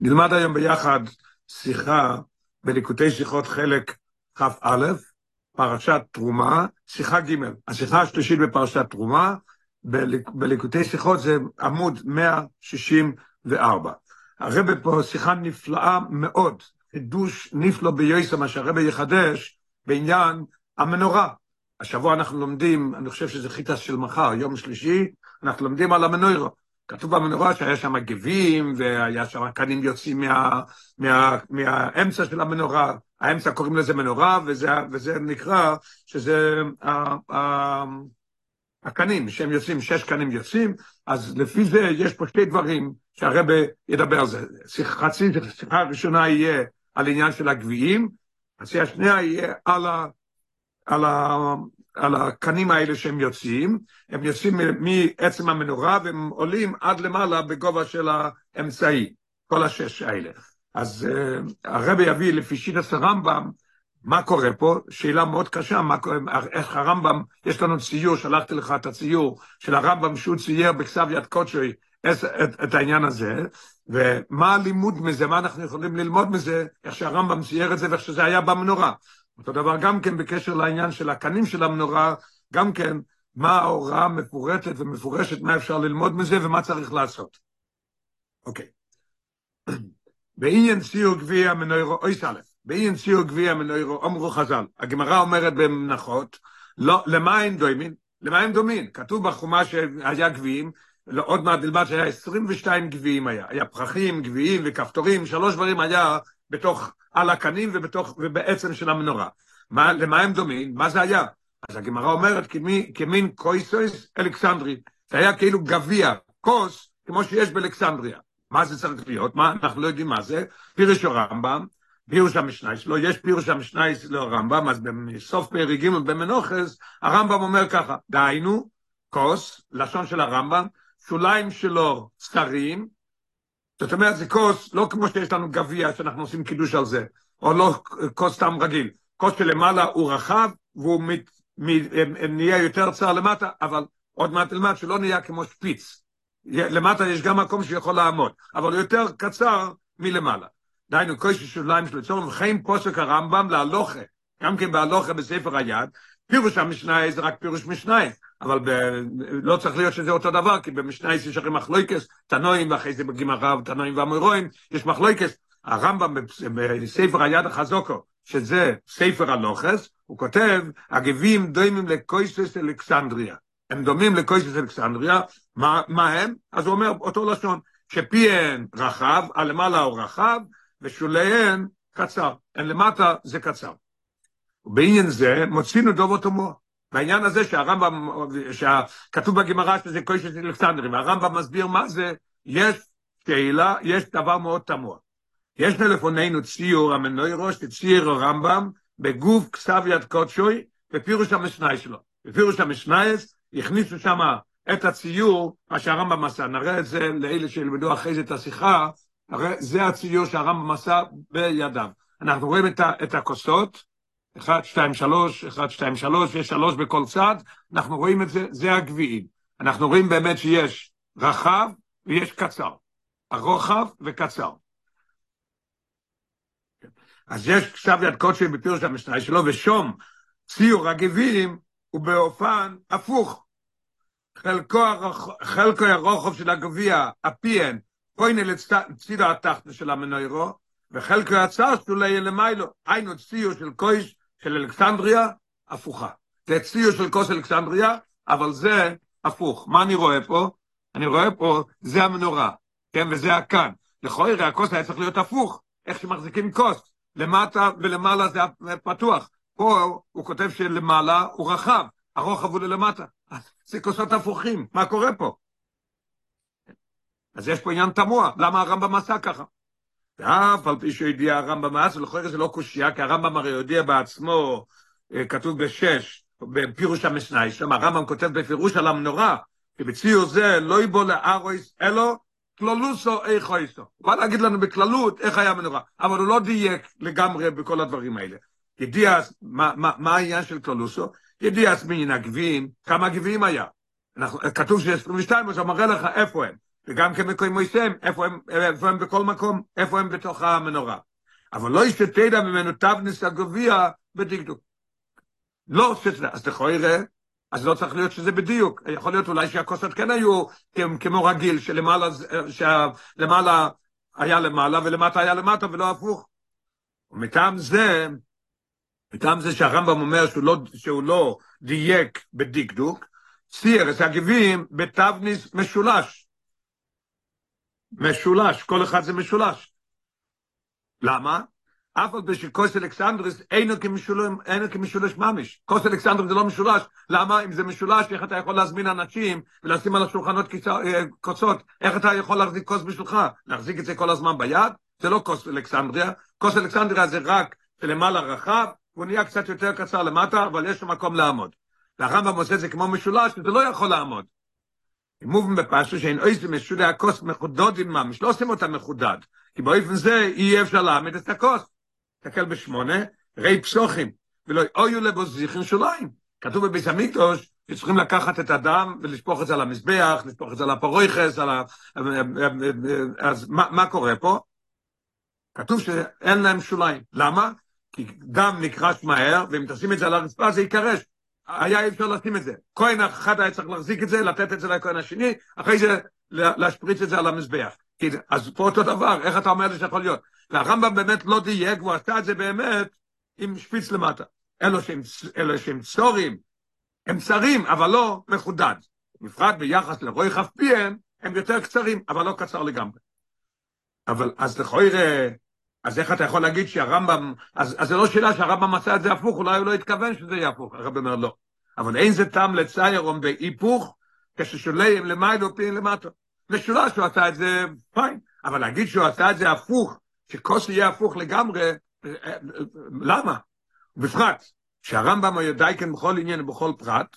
נלמד היום ביחד שיחה בליקוטי שיחות חלק כ"א, פרשת תרומה, שיחה ג', השיחה השלישית בפרשת תרומה, בליק, בליקוטי שיחות זה עמוד 164. הרב פה שיחה נפלאה מאוד, חידוש נפלא ביוסה, מה שהרב יחדש בעניין המנורה. השבוע אנחנו לומדים, אני חושב שזה חיטס של מחר, יום שלישי, אנחנו לומדים על המנורה. כתוב במנורה שהיה שם גבים, והיה שם קנים יוצאים מה, מה, מהאמצע של המנורה, האמצע קוראים לזה מנורה, וזה, וזה נקרא שזה ה, ה, הקנים, שהם יוצאים, שש קנים יוצאים, אז לפי זה יש פה שתי דברים שהרבה ידבר על זה. חצי, השיחה הראשונה יהיה על עניין של הגביעים, חצי השנייה יהיה על, ה, על, ה, על הקנים האלה שהם יוצאים, הם יוצאים מעצם המנורה והם עולים עד למעלה בגובה של האמצעי, כל השש האלה. אז uh, הרבי יביא לפי שיטת הרמב"ם, מה קורה פה? שאלה מאוד קשה, מה, איך הרמב"ם, יש לנו ציור, שלחתי לך את הציור של הרמב"ם שהוא צייר בכתב יד קודשוי את, את, את העניין הזה, ומה הלימוד מזה, מה אנחנו יכולים ללמוד מזה, איך שהרמב"ם צייר את זה ואיך שזה היה במנורה. אותו דבר גם כן בקשר לעניין של הקנים של המנורה, גם כן מה ההוראה המפורטת ומפורשת, מה אפשר ללמוד מזה ומה צריך לעשות. אוקיי. בעניין ציור גביע מנוירו, אוי סלף, בעניין ציור גביע מנוירו, אמרו חז"ל, הגמרא אומרת במנחות, לא, למה הם דומים? למה הם דומים? כתוב בחומה שהיה גביעים, לא, עוד מעט נלמד שהיה 22 גביעים היה, היה פרחים, גביעים וכפתורים, שלוש דברים היה בתוך, על הקנים ובתוך, ובעצם של המנורה. מה, למה הם דומים? מה זה היה? אז הגמרא אומרת כמי, כמין קויסויס אלכסנדרי, זה היה כאילו גביע, כוס, כמו שיש באלכסנדריה. מה זה צריך להיות? מה, אנחנו לא יודעים מה זה. פירוש הרמב"ם, פירוש המשנה שלו, יש פירוש המשנה לרמב"ם, אז בסוף פרק ג' במנוחס, הרמב"ם אומר ככה, דהיינו, כוס, לשון של הרמב"ם, שוליים שלו צרים, זאת אומרת, זה כוס, לא כמו שיש לנו גביע שאנחנו עושים קידוש על זה, או לא כוס סתם רגיל. כוס שלמעלה הוא רחב, והוא מת, מת, נהיה יותר צר למטה, אבל עוד מעט תלמד שלא נהיה כמו שפיץ. למטה יש גם מקום שיכול לעמוד, אבל הוא יותר קצר מלמעלה. דהיינו, כוס שוליים שלו צורם, וכן פוסק הרמב"ם להלוכה, גם כן בהלוכה בספר היד, פירוש המשנה זה רק פירוש משנה, אבל ב... לא צריך להיות שזה אותו דבר, כי במשנה יש הרי מחלויקס, תנועים, ואחרי זה בגמרא, תנועים והמורואים, יש מחלויקס. הרמב"ם בספר היד החזוקו, שזה ספר הלוכס, הוא כותב, הגבים דומים לקויסס אלכסנדריה. הם דומים לקויסס אלכסנדריה, מה, מה הם? אז הוא אומר אותו לשון, שפיהן רחב, הלמעלה הוא רחב, ושוליהן קצר. אין למטה זה קצר. ובעניין זה מוצאינו דובו תומוע. בעניין הזה שהרמב"ם, שכתוב בגמרא שזה קוישת אלכסנדרים, והרמב"ם מסביר מה זה, יש שאלה, יש דבר מאוד תמוה. יש לפנינו ציור המנוירו שצייר הרמב"ם בגוף כסב יד קודשוי בפירוש המשנאי שלו. בפירוש המשנאי הכניסו שם את הציור, מה שהרמב"ם עשה. נראה את זה לאלה שילמדו אחרי זה את השיחה, הרי זה הציור שהרמב"ם עשה בידיו. אנחנו רואים את, את הכוסות, 1, 2, 3, 1, 2, 3, יש שלוש בכל צד, אנחנו רואים את זה, זה הגביעים. אנחנו רואים באמת שיש רחב ויש קצר. הרוחב וקצר. אז יש כתב יד קודשי בפירוש המשנה שלו, ושום ציור הגביעים הוא באופן הפוך. חלקו, הרוח, חלקו הרוחב של הגביע, הפיין, פוינה לצידו התחתו של המנוירו, וחלקו הצר שלו למיילו, היינו ציור של קויש של אלכסנדריה, הפוכה. זה ציור של כוס אלכסנדריה, אבל זה הפוך. מה אני רואה פה? אני רואה פה, זה המנורה, כן, וזה הכאן. לכאורה הכוס היה צריך להיות הפוך, איך שמחזיקים כוס. למטה ולמעלה זה פתוח. פה הוא כותב שלמעלה הוא רחב, הרוחב הוא ללמטה. זה כוסות הפוכים, מה קורה פה? אז יש פה עניין תמוה, למה הרמב"ם עשה ככה? ואף על פי שהודיע הרמב"ם אז, ולכן זה לא קושייה, כי הרמב"ם הרי הודיע בעצמו, כתוב בשש, בפירוש המשנה, שם הרמב"ם כותב בפירוש על המנורה, כי בציור זה לא יבוא לארויס, אלו כללוסו איך אויסו. הוא בא להגיד לנו בכללות איך היה המנורה, אבל הוא לא דייק לגמרי בכל הדברים האלה. ידיע, מה, מה, מה העניין של כללוסו? ידיע מן הגביעים, כמה גביעים היה? אנחנו, כתוב ש-22, אז הוא מראה לך איפה הם. וגם כמקוי מויסם, איפה הם, איפה הם בכל מקום, איפה הם בתוך המנורה. אבל לא ישתתדע ממנו תבנס הגביע בדקדוק. לא שתדע, אז לכו יראה, אז לא צריך להיות שזה בדיוק. יכול להיות אולי שהכוסות כן היו כמו רגיל, שלמעלה, שלמעלה היה למעלה ולמטה היה למטה ולא הפוך. ומטעם זה, מטעם זה שהרמב"ם אומר שהוא לא, שהוא לא דייק בדקדוק, צייר את הגבים בתבניס משולש. משולש, כל אחד זה משולש. למה? אף על פי שכוס אלכסנדרס אינו כמשולש, ממש. כוס אלכסנדרס זה לא משולש. למה? אם זה משולש, איך אתה יכול להזמין אנשים ולשים על השולחנות כוסות? איך אתה יכול להחזיק כוס בשבילך? להחזיק את זה כל הזמן ביד? זה לא כוס אלכסנדריה. כוס אלכסנדריה זה רק למעלה רחב, הוא נהיה קצת יותר קצר למטה, אבל יש לו מקום לעמוד. והרמב"ם עושה את זה כמו משולש, וזה לא יכול לעמוד. מובן בפשטו שאין אויס ומשודי הכוס מחודדים ממש, לא עושים אותה מחודד, כי באופן זה אי אפשר להעמיד את הכוס. תקל בשמונה, ראי פסוחים, ולא אויו לבו זיכרין שוליים. כתוב בביס המקדוש, שצריכים לקחת את הדם ולשפוך את זה על המזבח, לשפוך את זה על הפרויכס, על ה... אז מה, מה קורה פה? כתוב שאין להם שוליים. למה? כי דם נקרש מהר, ואם תשים את זה על הרצפה זה יקרש. היה אי אפשר לשים את זה. כהן אחד היה צריך להחזיק את זה, לתת את זה לכהן השני, אחרי זה להשפריץ את זה על המזבח. אז פה אותו דבר, איך אתה אומר שיכול להיות? והרמב"ם באמת לא דייק, והוא עשה את זה באמת עם שפיץ למטה. אלו שהם, אלו שהם צורים, הם צרים, אבל לא מחודד. בפרט ביחס לרוי כף פיהם, הם יותר קצרים, אבל לא קצר לגמרי. אבל אז לכוי ראה, אז איך אתה יכול להגיד שהרמב"ם, אז, אז זה לא שאלה שהרמב"ם עשה את זה הפוך, אולי הוא לא התכוון שזה יהיה הפוך, הרב אומר לא. אבל אין זה טעם לציירום בהיפוך, כששולי הם למיילו פיין למטה. משולש שהוא עשה את זה פיין, אבל להגיד שהוא עשה את זה הפוך, שכוס יהיה הפוך לגמרי, למה? בפרט, שהרמב"ם היה דייקן בכל עניין ובכל פרט,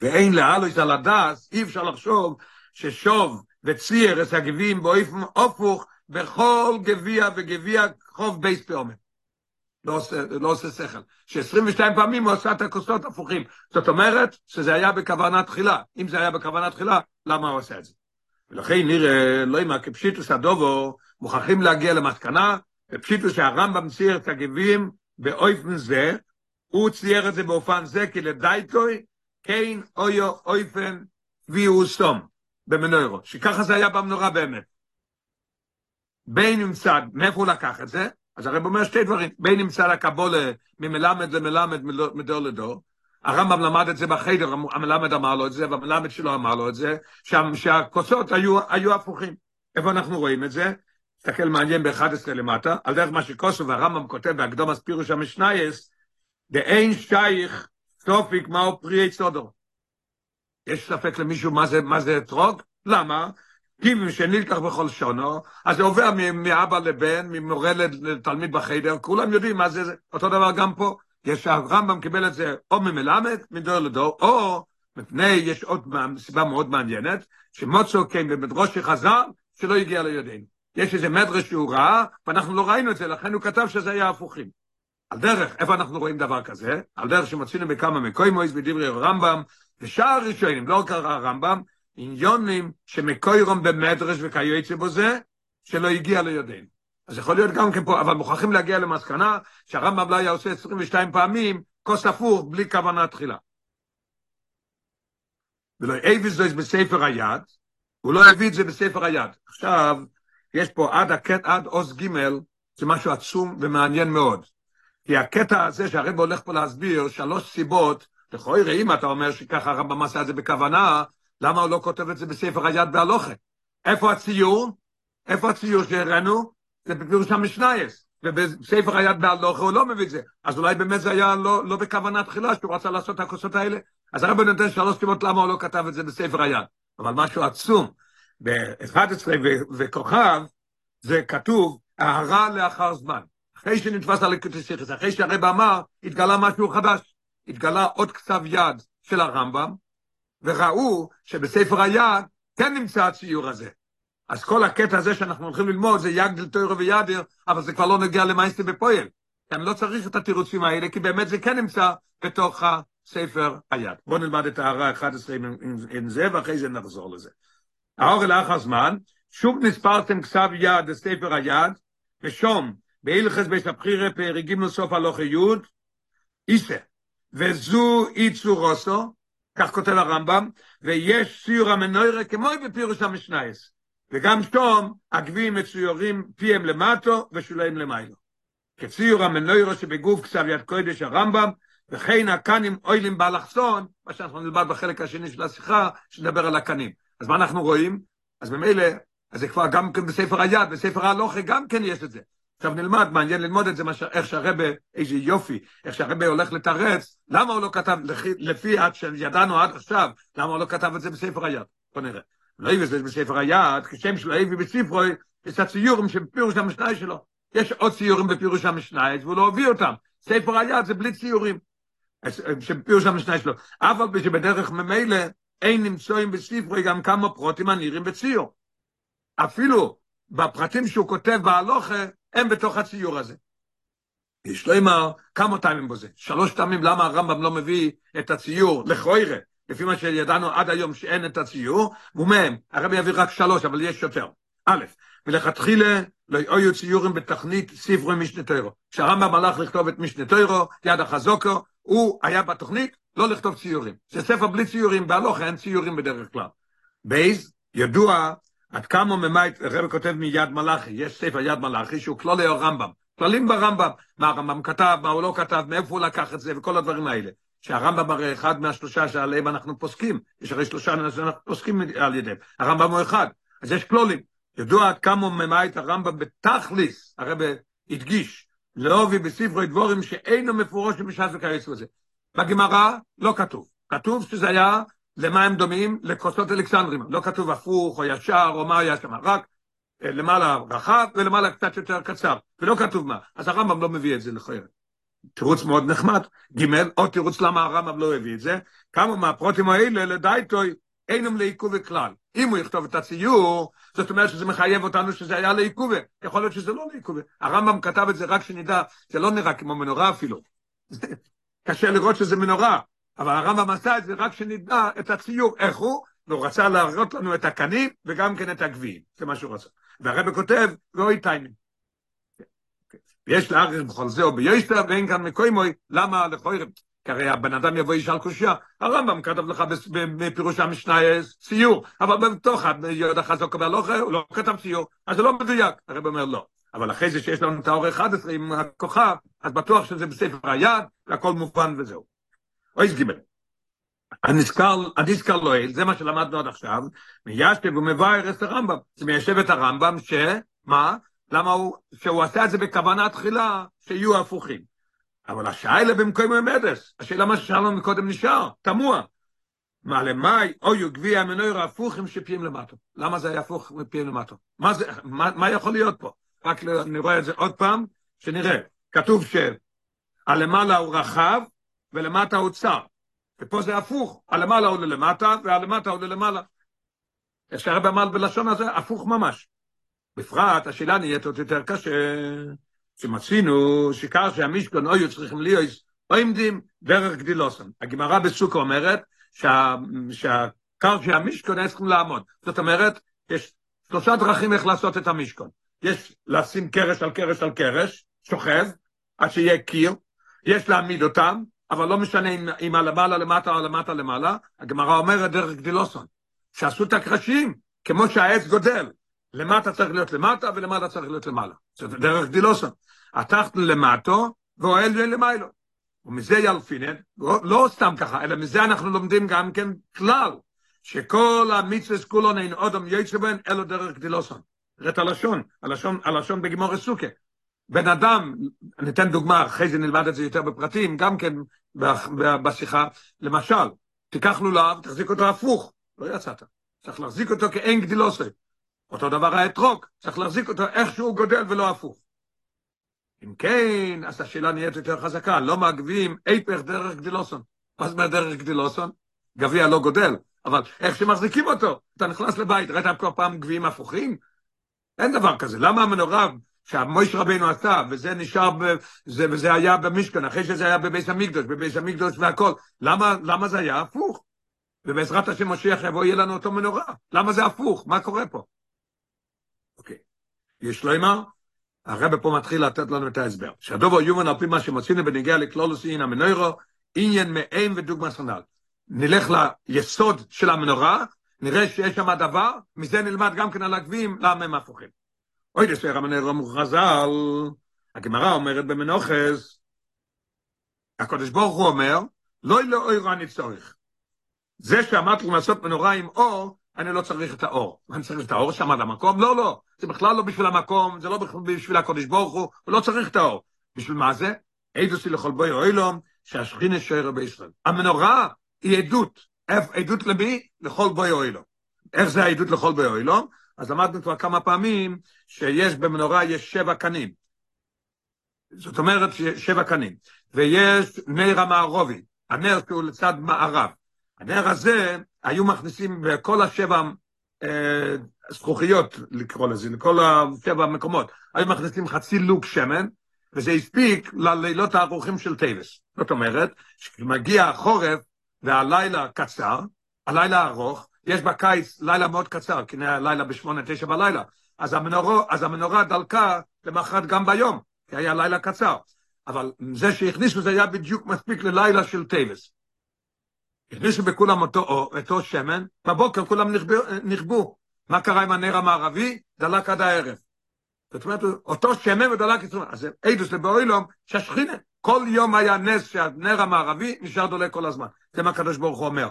ואין להעלות על הדעת, אי אפשר לחשוב ששגה וצייר את הגביעים באופן הפוך, בכל גביע וגביע חוב בייס פעומת. לא עושה, לא עושה שכל. ש-22 פעמים הוא עשה את הכוסות הפוכים. זאת אומרת שזה היה בכוונת תחילה. אם זה היה בכוונת תחילה, למה הוא עושה את זה? ולכן נראה, לא יודע, כפשיטוס הדובו, מוכרחים להגיע למסקנה, ופשיטוס שהרמב"ם צייר את הגבים באופן זה, הוא צייר את זה באופן זה, כי לדייטוי, כן אויו אופן ויהו סום, במנוירו, שככה זה היה במנורה באמת. בין צד, מאיפה הוא לקח את זה? אז הרב אומר שתי דברים, בין אם צד הקבולה ממלמד למלמד מדור לדור, הרמב"ם למד את זה בחדר, המלמד אמר לו את זה, והמלמד שלו אמר לו את זה, שם שהכוסות היו, היו הפוכים. איפה אנחנו רואים את זה? תסתכל מעניין ב-11 למטה, על דרך מה שקוסו והרמב"ם כותב בהקדום הספירוש המשנייס, דאין שייך סופיק מהו פרי סודו. יש ספק למישהו מה זה, מה זה אתרוג? למה? גיבים שנלקח בכל שונו, אז זה עובר מאבא לבן, ממורה לתלמיד בחדר, כולם יודעים מה זה, אותו דבר גם פה. יש הרמב"ם קיבל את זה או ממלמד, מדור לדור, או מפני, יש עוד סיבה מאוד מעניינת, שמוצו כן במדרוש שחזר, שלא הגיע לידינו. יש איזה מדרש שהוא ראה, ואנחנו לא ראינו את זה, לכן הוא כתב שזה היה הפוכים. על דרך, איפה אנחנו רואים דבר כזה? על דרך שמצינו בכמה מקוימויס בדברי הרמב"ם, ושאר הראשונים, לא קרא הרמב"ם, עניונים שמקוירום במדרש וכיוצא בו זה, שלא הגיע לידינו. אז יכול להיות גם כן פה, אבל מוכרחים להגיע למסקנה שהרמב"ם לא היה עושה 22 פעמים כוס הפוך בלי כוונה תחילה. ולא הביא זה בספר היד, הוא לא הביא את זה בספר היד. עכשיו, יש פה עד, הקט, עד עוז ג' זה משהו עצום ומעניין מאוד. כי הקטע הזה שהרב הולך פה להסביר, שלוש סיבות, לכאורה אם אתה אומר שככה הרמב"ם עשה את זה בכוונה, למה הוא לא כותב את זה בספר היד בהלוכה? איפה הציור? איפה הציור שהראינו? זה בפירוש המשנייס. ובספר היד בהלוכה הוא לא מביא את זה. אז אולי באמת זה היה לא, לא בכוונה תחילה, שהוא רצה לעשות את הכוסות האלה. אז הרב נותן שלוש סיבות למה הוא לא כתב את זה בספר היד. אבל משהו עצום. ב-11 וכוכב, זה כתוב, הערה לאחר זמן. אחרי שנתפס על הקוטסיכס, אחרי שהרב אמר, התגלה משהו חדש. התגלה עוד כתב יד של הרמב"ם, וראו שבספר היד כן נמצא הציור הזה. אז כל הקטע הזה שאנחנו הולכים ללמוד זה יגדל תוירו וידיר, אבל זה כבר לא נגיע למייסטי בפועל. אני לא צריך את התירוצים האלה, כי באמת זה כן נמצא בתוך הספר היד. בואו נלמד את ההערה ה-11 עם, עם, עם זה, ואחרי זה נחזור לזה. האור לאחר זמן, שוב נספרתם כסב יד לספר היד, ושום, בהלכס בית הבחירה פרגים לסוף הלוך יוד, איסה, וזו איצו רוסו, כך כותב הרמב"ם, ויש ציור המנוירה כמו בפירוש המשנייס. וגם שום, הגביעים מצוירים פיהם למטו ושוליים למיילו. כציור המנוירה שבגוף כסב יד קודש הרמב"ם, וכן הקנים אוילים באלכסון, מה שאנחנו נלמד בחלק השני של השיחה, שנדבר על הקנים. אז מה אנחנו רואים? אז ממילא, אז זה כבר גם כן בספר היד, בספר ההלוכה גם כן יש את זה. עכשיו נלמד, מעניין ללמוד את זה, איך שהרבה, איזה יופי, איך שהרבה הולך לתרץ, למה הוא לא כתב, לפי עד שידענו עד עכשיו, למה הוא לא כתב את זה בספר היד? בוא נראה. לא הביא את זה בספר היד, כשם שלא הביא בספרו, יש הציורים שבפירוש המשנאי שלו. יש עוד ציורים בפירוש המשנאי, והוא לא הביא אותם. ספר היד זה בלי ציורים. שפירוש המשנאי שלו. אבל שבדרך ממילא אין נמצואים בספרו גם כמה פרוטים הנראים בציור. אפילו בפרטים שהוא כותב בהלוכה, הם בתוך הציור הזה. יש לומר כמה טעמים בזה. שלוש טעמים למה הרמב"ם לא מביא את הציור לכוירה, לפי מה שידענו עד היום שאין את הציור, ומהם, הרבי יביא רק שלוש, אבל יש יותר. א', מלכתחילה לא היו ציורים בתכנית ספרי משנה תוירו. כשהרמב"ם הלך לכתוב את משנה תוירו, יד החזוקו, הוא היה בתוכנית לא לכתוב ציורים. זה ספר בלי ציורים, בהלוכה אין ציורים בדרך כלל. בייז, ידוע עד כמה ממית, הרב כותב מיד מלאכי, יש ספר יד מלאכי שהוא כלולי הרמב"ם, כללים ברמב"ם, מה הרמב"ם כתב, מה הוא לא כתב, מאיפה הוא לקח את זה וכל הדברים האלה. שהרמב"ם הרי אחד מהשלושה שעליהם אנחנו פוסקים, יש הרי שלושה שאנחנו פוסקים על ידיהם, הרמב"ם הוא אחד, אז יש כלולים. ידוע עד כמה ממית הרמב"ם בתכליס, הרב הדגיש, להובי בספרי דבורים שאינו מפורש בשעת וכיוצא בזה. בגמרא לא כתוב, כתוב שזה היה למה הם דומים? לכוסות אלכסנדרים. לא כתוב הפוך או ישר או מה היה שם, רק למעלה רחב ולמעלה קצת יותר קצר, ולא כתוב מה. אז הרמב"ם לא מביא את זה לכאורה. תירוץ מאוד נחמד. ג' עוד תירוץ למה הרמב"ם לא הביא את זה, כמה מהפרוטים האלה לדייטוי אינם לעיכובי כלל. אם הוא יכתוב את הציור, זאת אומרת שזה מחייב אותנו שזה היה לעיכובי. יכול להיות שזה לא לעיכובי. הרמב"ם כתב את זה רק שנדע, זה לא נראה כמו מנורה אפילו. קשה לראות שזה מנורה, אבל הרמב"ם עשה את זה רק שנדע את הציור, איך הוא, והוא רצה להראות לנו את הקנים וגם כן את הגביעים, זה מה שהוא רצה. והרבא כותב, ואוי טיימים. ויש לארץ בכל זה, או ביושטר, ואין כאן מקוימוי, למה לכוירם? כי הרי הבן אדם יבוא ישאל קושייה, הרמב"ם כתב לך בפירוש המשנה ציור, אבל בתוך יהודה חזוק והלוכה, הוא לא כתב ציור, אז זה לא מדויק. הרב אומר לא. אבל אחרי זה שיש לנו את האור 11 עם הכוכב, אז בטוח שזה בספר היד, והכל מובן וזהו. אויס גיבל. הנזכר, הנזכר לא זה מה שלמדנו עד עכשיו, מיישב ומבאר את הרמב"ם. זה מיישב את הרמב"ם ש... מה? למה הוא... שהוא עשה את זה בכוונה תחילה שיהיו הפוכים. אבל השאלה במקום המדס, השאלה מה ששאלנו מקודם נשאר, תמוה. מה למאי, אוי גביע המנויר הפוכים שפיים למטו. למה זה היה הפוך מפיים למטו? מה, זה, מה, מה יכול להיות פה? רק נראה את זה עוד פעם, שנראה. כתוב שהלמעלה הוא רחב, ולמטה הוא צר. ופה זה הפוך, הלמעלה הוא ללמטה, והלמטה הוא ללמעלה. איך שהרבא אמר בלשון הזה, הפוך ממש. בפרט, השאלה נהיית עוד יותר קשה, שמצינו שכר שהמשכון היו צריכים להיות עומדים דרך גדילוסון. הגמרא בסוכה אומרת שה, שהקר שהמשכון היה צריכים לעמוד. זאת אומרת, יש שלושה דרכים איך לעשות את המשכון. יש לשים קרש על קרש על קרש, שוכב, עד שיהיה קיר, יש להעמיד אותם, אבל לא משנה אם, אם הלמעלה למטה או למטה למעלה, הגמרא אומרת דרך גדילוסון, שעשו את הקרשים, כמו שהעץ גודל, למטה צריך להיות למטה ולמטה צריך להיות למעלה. זה דרך גדילוסון. התחתנו למטו ואוהל למיילו. ומזה ילפינן, לא, לא סתם ככה, אלא מזה אנחנו לומדים גם כן כלל, שכל המצווה כולו אין אודם יצא בהן, אלו דרך גדילוסון. ראת הלשון, הלשון, הלשון בגמור הסוכה. בן אדם, אני אתן דוגמה, אחרי זה נלמד את זה יותר בפרטים, גם כן בשיחה, למשל, תיקח לולב, תחזיק אותו הפוך, לא יצאת, צריך להחזיק אותו כאין גדילוסי. אותו דבר האתרוג, צריך להחזיק אותו איך שהוא גודל ולא הפוך. אם כן, אז השאלה נהיית יותר חזקה, לא מעגבים איפך דרך גדילוסון. מה זאת אומרת דרך גדילוסון? גביע לא גודל, אבל איך שמחזיקים אותו, אתה נכנס לבית, ראית כל פעם גביעים הפוכים? אין דבר כזה, למה המנורה שהמויש רבינו עשה, וזה נשאר, ב, זה, וזה היה במשכן, אחרי שזה היה בביס המקדוש, בביס המקדוש והכל, למה, למה זה היה הפוך? ובעזרת השם משיח יבוא, יהיה לנו אותו מנורה. למה זה הפוך? מה קורה פה? אוקיי. יש לו אמר, הרב פה מתחיל לתת לנו את ההסבר. שהדובו יומן על פי מה שמוצאים בנגיע לכלולוס אין המנוירו, עניין מאין ודוגמה סנל. נלך ליסוד של המנורה, נראה שיש שם דבר, מזה נלמד גם כן על הגביעים, למה הם הפוכים. אוי דספר המנוירו מוחזל, הגמרא אומרת במנוחס, הקדוש ברוך הוא אומר, לא לא אוירו אני צורך. זה שאמרתי לכם לעשות מנורה עם אור, אני לא צריך את האור. אני צריך את האור שם על המקום? לא, לא. זה בכלל לא בשביל המקום, זה לא בשביל הקודש ברוך הוא, הוא לא צריך את האור. בשביל מה זה? עדוסי לכל בוי אוילום, שהשכינה שוער בישראל. המנורה היא עדות. עדות למי? לכל בוי אוילום. איך זה העדות לכל בוי אוילום? אז למדנו כבר כמה פעמים שיש במנורה יש שבע קנים. זאת אומרת שבע קנים. ויש נר המערובי, הנר שהוא לצד מערב. הנר הזה, היו מכניסים בכל השבע אה, זכוכיות, לקרוא לזה, לכל השבע המקומות, היו מכניסים חצי לוק שמן, וזה הספיק ללילות הארוכים של טבת. זאת אומרת, כשמגיע החורף והלילה קצר, הלילה ארוך, יש בקיץ לילה מאוד קצר, כי לילה בשמונה, תשע בלילה, אז המנורה, אז המנורה דלקה למחרת גם ביום, כי היה לילה קצר. אבל זה שהכניסו זה היה בדיוק מספיק ללילה של טבת. הכניסו בכולם אותו, אותו שמן, בבוקר כולם נכבו. מה קרה עם הנר המערבי? דלק עד הערב. זאת אומרת, אותו שמן ודלק את אז אידוס לבאוילום, שהשכינה, כל יום היה נס שהנר המערבי נשאר דולק כל הזמן. זה מה הקדוש ברוך הוא אומר.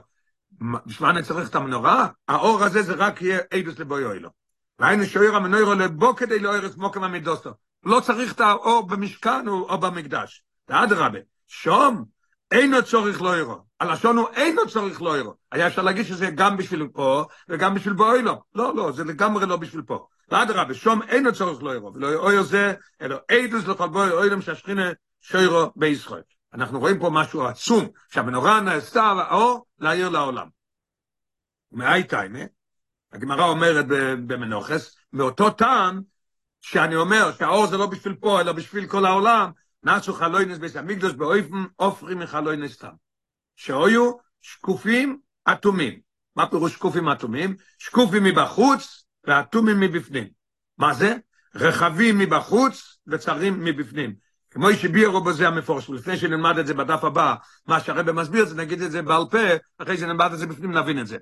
בשביל אני צריך את המנורה? האור הזה זה רק יהיה אידוס לבאוילום. והיינו שוער המנוירו לבו כדי לאור את מוקם המידוסו. לא צריך את האור במשכן או במקדש. ואדרבה, שום אינו צורך לא ירו. הלשון הוא אינו צורך לא ירו. היה אפשר להגיד שזה גם בשביל פה וגם בשביל באוילום. לא, לא, זה לגמרי לא בשביל פה. ואדרבה, שום אינו צורך לא ירו. ולא אויר זה, אלא אידוס לכל בוי אוילום שהשכינה שוירו בישראל. אנחנו רואים פה משהו עצום, שהמנורה נעשתה האור להעיר לעולם. מאי טיימה, הגמרא אומרת במנוחס, מאותו טעם שאני אומר שהאור זה לא בשביל פה, אלא בשביל כל העולם, נאסו חלוינס בית המקדוש באופן אופרים מחלוינס סתם. שהיו שקופים אטומים. מה פירוש שקופים אטומים? שקופים מבחוץ ואטומים מבפנים. מה זה? רחבים מבחוץ וצרים מבפנים. כמו שביארו בזה המפורש, לפני שנלמד את זה בדף הבא, מה שהרבא מסביר זה, נגיד את זה בעל פה, אחרי שנלמד את זה בפנים נבין את זה.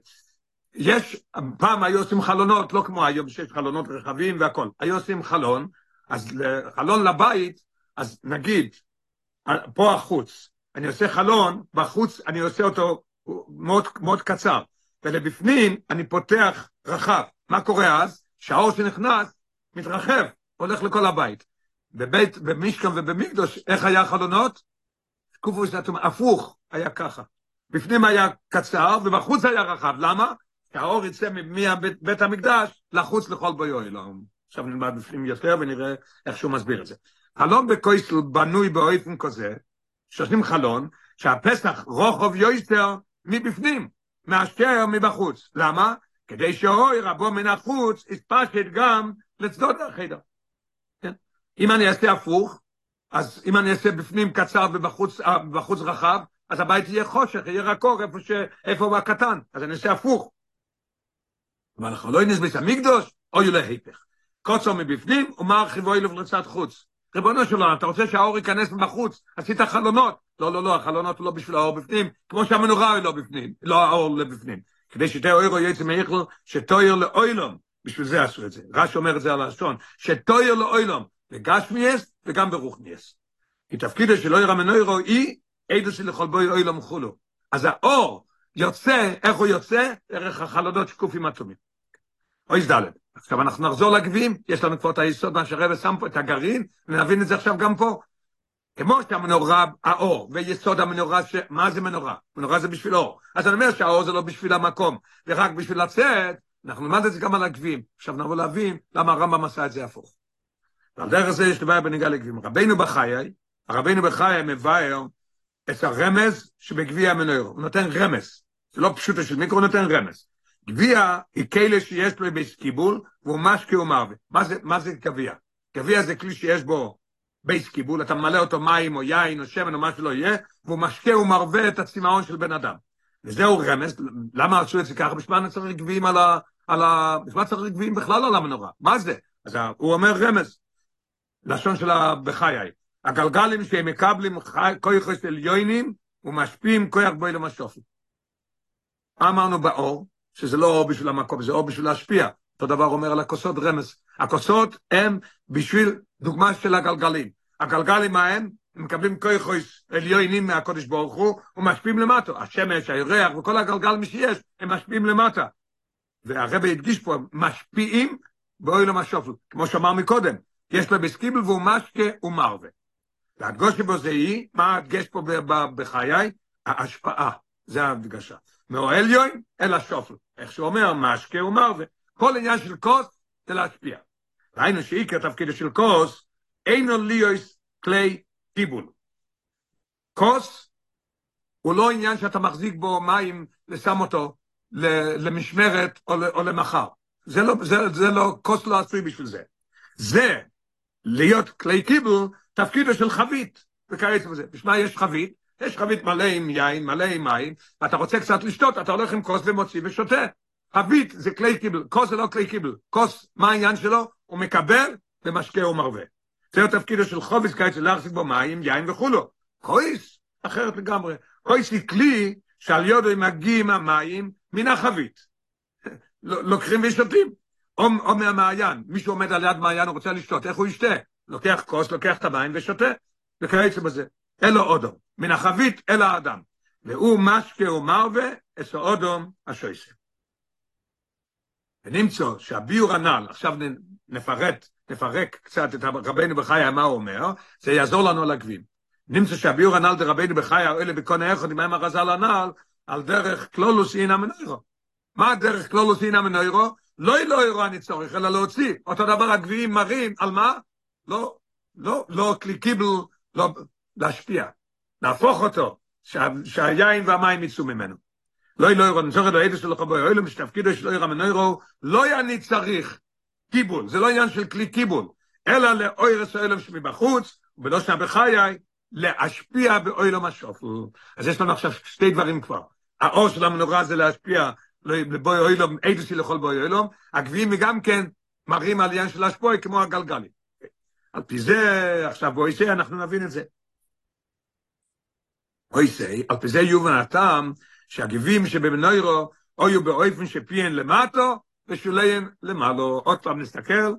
יש, פעם היו עושים חלונות, לא כמו היום שיש חלונות רחבים והכל, היו עושים חלון, אז חלון לבית, אז נגיד, פה החוץ, אני עושה חלון, בחוץ אני עושה אותו מאוד, מאוד קצר, ולבפנים אני פותח רחב. מה קורה אז? שהאור שנכנס מתרחב, הולך לכל הבית. בבית, במשכן ובמקדוש, איך היה החלונות? קופוס הפוך, היה ככה. בפנים היה קצר ובחוץ היה רחב, למה? כי האור יצא מבית המקדש לחוץ לכל בויו אלוהים. עכשיו נלמד בפנים יותר ונראה איך שהוא מסביר את זה. חלון בקויסל בנוי באופן כזה, שעושים חלון, שהפסח רוחב יויסטר מבפנים, מאשר מבחוץ. למה? כדי שאוי רבו מן החוץ יספשט גם לצדות החדר. אם אני אעשה הפוך, אז אם אני אעשה בפנים קצר ובחוץ רחב, אז הבית יהיה חושך, יהיה רק אור איפה, ש... איפה הקטן, אז אני אעשה הפוך. אבל אנחנו לא נסבס המקדוש, אוי להיפך. קוצר מבפנים ומרחיבו אלו לצד חוץ. ריבונו של עולם, אתה רוצה שהאור ייכנס מבחוץ, עשית חלונות. לא, לא, לא, החלונות הוא לא בשביל האור בפנים, כמו שהמנורה היא לא בפנים, לא האור לבפנים. כדי שתהיה אוירו יצא מאיכלו, שתויר לאוילום. בשביל זה עשו את זה. רש אומר את זה על הלשון, שתויר לאוילום, בגשמיאס וגם ברוכניאס. כי תפקידו של אויר המנוירו היא עדו של לכל בוי אוילום חולו. אז האור יוצא, איך הוא יוצא? דרך החלונות שקופים עצומים. אוי זדלת. עכשיו אנחנו נחזור לגביעים, יש לנו כבר את היסוד מה שהרבא שם פה, את הגרעין, ונבין את זה עכשיו גם פה. כמו שהמנורה, האור, ויסוד המנורה, ש... מה זה מנורה? מנורה זה בשביל אור. אז אני אומר שהאור זה לא בשביל המקום, ורק בשביל לצאת, אנחנו נלמד את זה גם על הגביעים. עכשיו נבוא להבין למה הרמב"ם עשה את זה הפוך. ועל דרך זה יש לבעיה בניגע לגביעים. רבינו בחיי, הרבינו בחיי מבאר את הרמז שבגביע המנורה. הוא נותן רמז. זה לא פשוט של מיקרו, הוא נותן רמז. גביע היא כאלה שיש לו בית קיבול, והוא משקה ומרווה. מה זה, מה זה גביע? גביע זה כלי שיש בו בית קיבול, אתה ממלא אותו מים או יין או שמן או מה שלא יהיה, והוא משקה ומרווה את הצמאון של בן אדם. וזהו רמז, למה עשו את זה ככה? בשביל מה צריך גביעים על ה... על ה... בשביל מה צריך גביעים בכלל על המנורה? מה זה? אז הוא אומר רמז, לשון של בחיי. הגלגלים שהם מקבלים כויכו של יוינים ומשפיעים כוח בוי למשופי. אמרנו באור, שזה לא אור בשביל המקום, זה אור בשביל להשפיע. אותו דבר אומר על הכוסות רמז. הכוסות הם בשביל דוגמה של הגלגלים. הגלגלים מה הם? מקבלים כויכויס עליונים מהקודש ברוך הוא, ומשפיעים למטה. השמש, הירח וכל הגלגלים שיש, הם משפיעים למטה. והרבי הדגיש פה, משפיעים באוי למשופל, כמו שאמר מקודם, יש לו בסקיבל והוא משקה ומרווה. והדגוש שבו זה היא, מה הדגש פה בחיי? ההשפעה, זה ההדגשה. מאוהל יוין אל השופל. איך שהוא אומר, משקה ומרווה. כל עניין של כוס זה להשפיע. ראינו שעיקר תפקידו של כוס, אינו ליוס כלי קיבול. כוס הוא לא עניין שאתה מחזיק בו מים ושם אותו למשמרת או למחר. זה לא, זה, זה לא, כוס לא עשוי בשביל זה. זה להיות כלי קיבל, תפקידו של חבית, וכעת בזה. בשביל יש חבית? יש חבית מלא עם יין, מלא עם מים, ואתה רוצה קצת לשתות, אתה הולך עם כוס ומוציא ושותה. חבית זה כלי קיבל, כוס זה לא כלי קיבל. כוס, מה העניין שלו? הוא מקבל ומשקה ומרווה. זה התפקידו של חוביס קיץ, להחזיק בו מים, יין וכולו. קויס, אחרת לגמרי. קויס היא כלי שעל יודו מגיעים המים מן החבית. לוקחים ושותים. או, מהמעיין, מישהו עומד על יד מעיין, הוא רוצה לשתות, איך הוא ישתה? לוקח כוס, לוקח את המים ושותה. וכיוצא בזה. אלו אודום, מן החבית אל האדם. והוא משקה ומרווה, אצל אודום השויסה. ונמצא שהביור הנ"ל, עכשיו נפרט, נפרק קצת את רבנו בחיי, מה הוא אומר, זה יעזור לנו על הגבים. נמצא שהביור הנ"ל דרבנו בחיי, אלה בקונה אחד, עם הרזל הנ"ל, על דרך קלולוס אינה מנוירו. מה הדרך קלולוס אינה מנוירו? לא לא אירו אני צורך, אלא להוציא. אותו דבר הגביעים מראים, על מה? לא, לא, לא קליקיבל, לא, להשפיע. להפוך אותו, שה, שהיין והמים יצאו ממנו. לא היא לא אירו, אני צורך לא אידו שלו חבוי, אוי לו משתפקידו שלא אירו מנוירו, לא אני צריך קיבול, זה לא עניין של כלי קיבול, אלא לאוירס אוילם שמבחוץ, ולא שם בחיי, להשפיע באוילום השופל. אז יש לנו עכשיו שתי דברים כבר. האור של המנורה זה להשפיע לבוי אוילום, אידוסי לכל בוי אוילום, הגביעים גם כן מראים על עניין של השפוע כמו הגלגלים. על פי זה, עכשיו בואי זה, אנחנו נבין את זה. בואי זה, על פי זה יובן הטעם, שהגביעים שבמנוירו, אויו באופן שפיהן למטו, ושוליהם למעלו. עוד פעם נסתכל,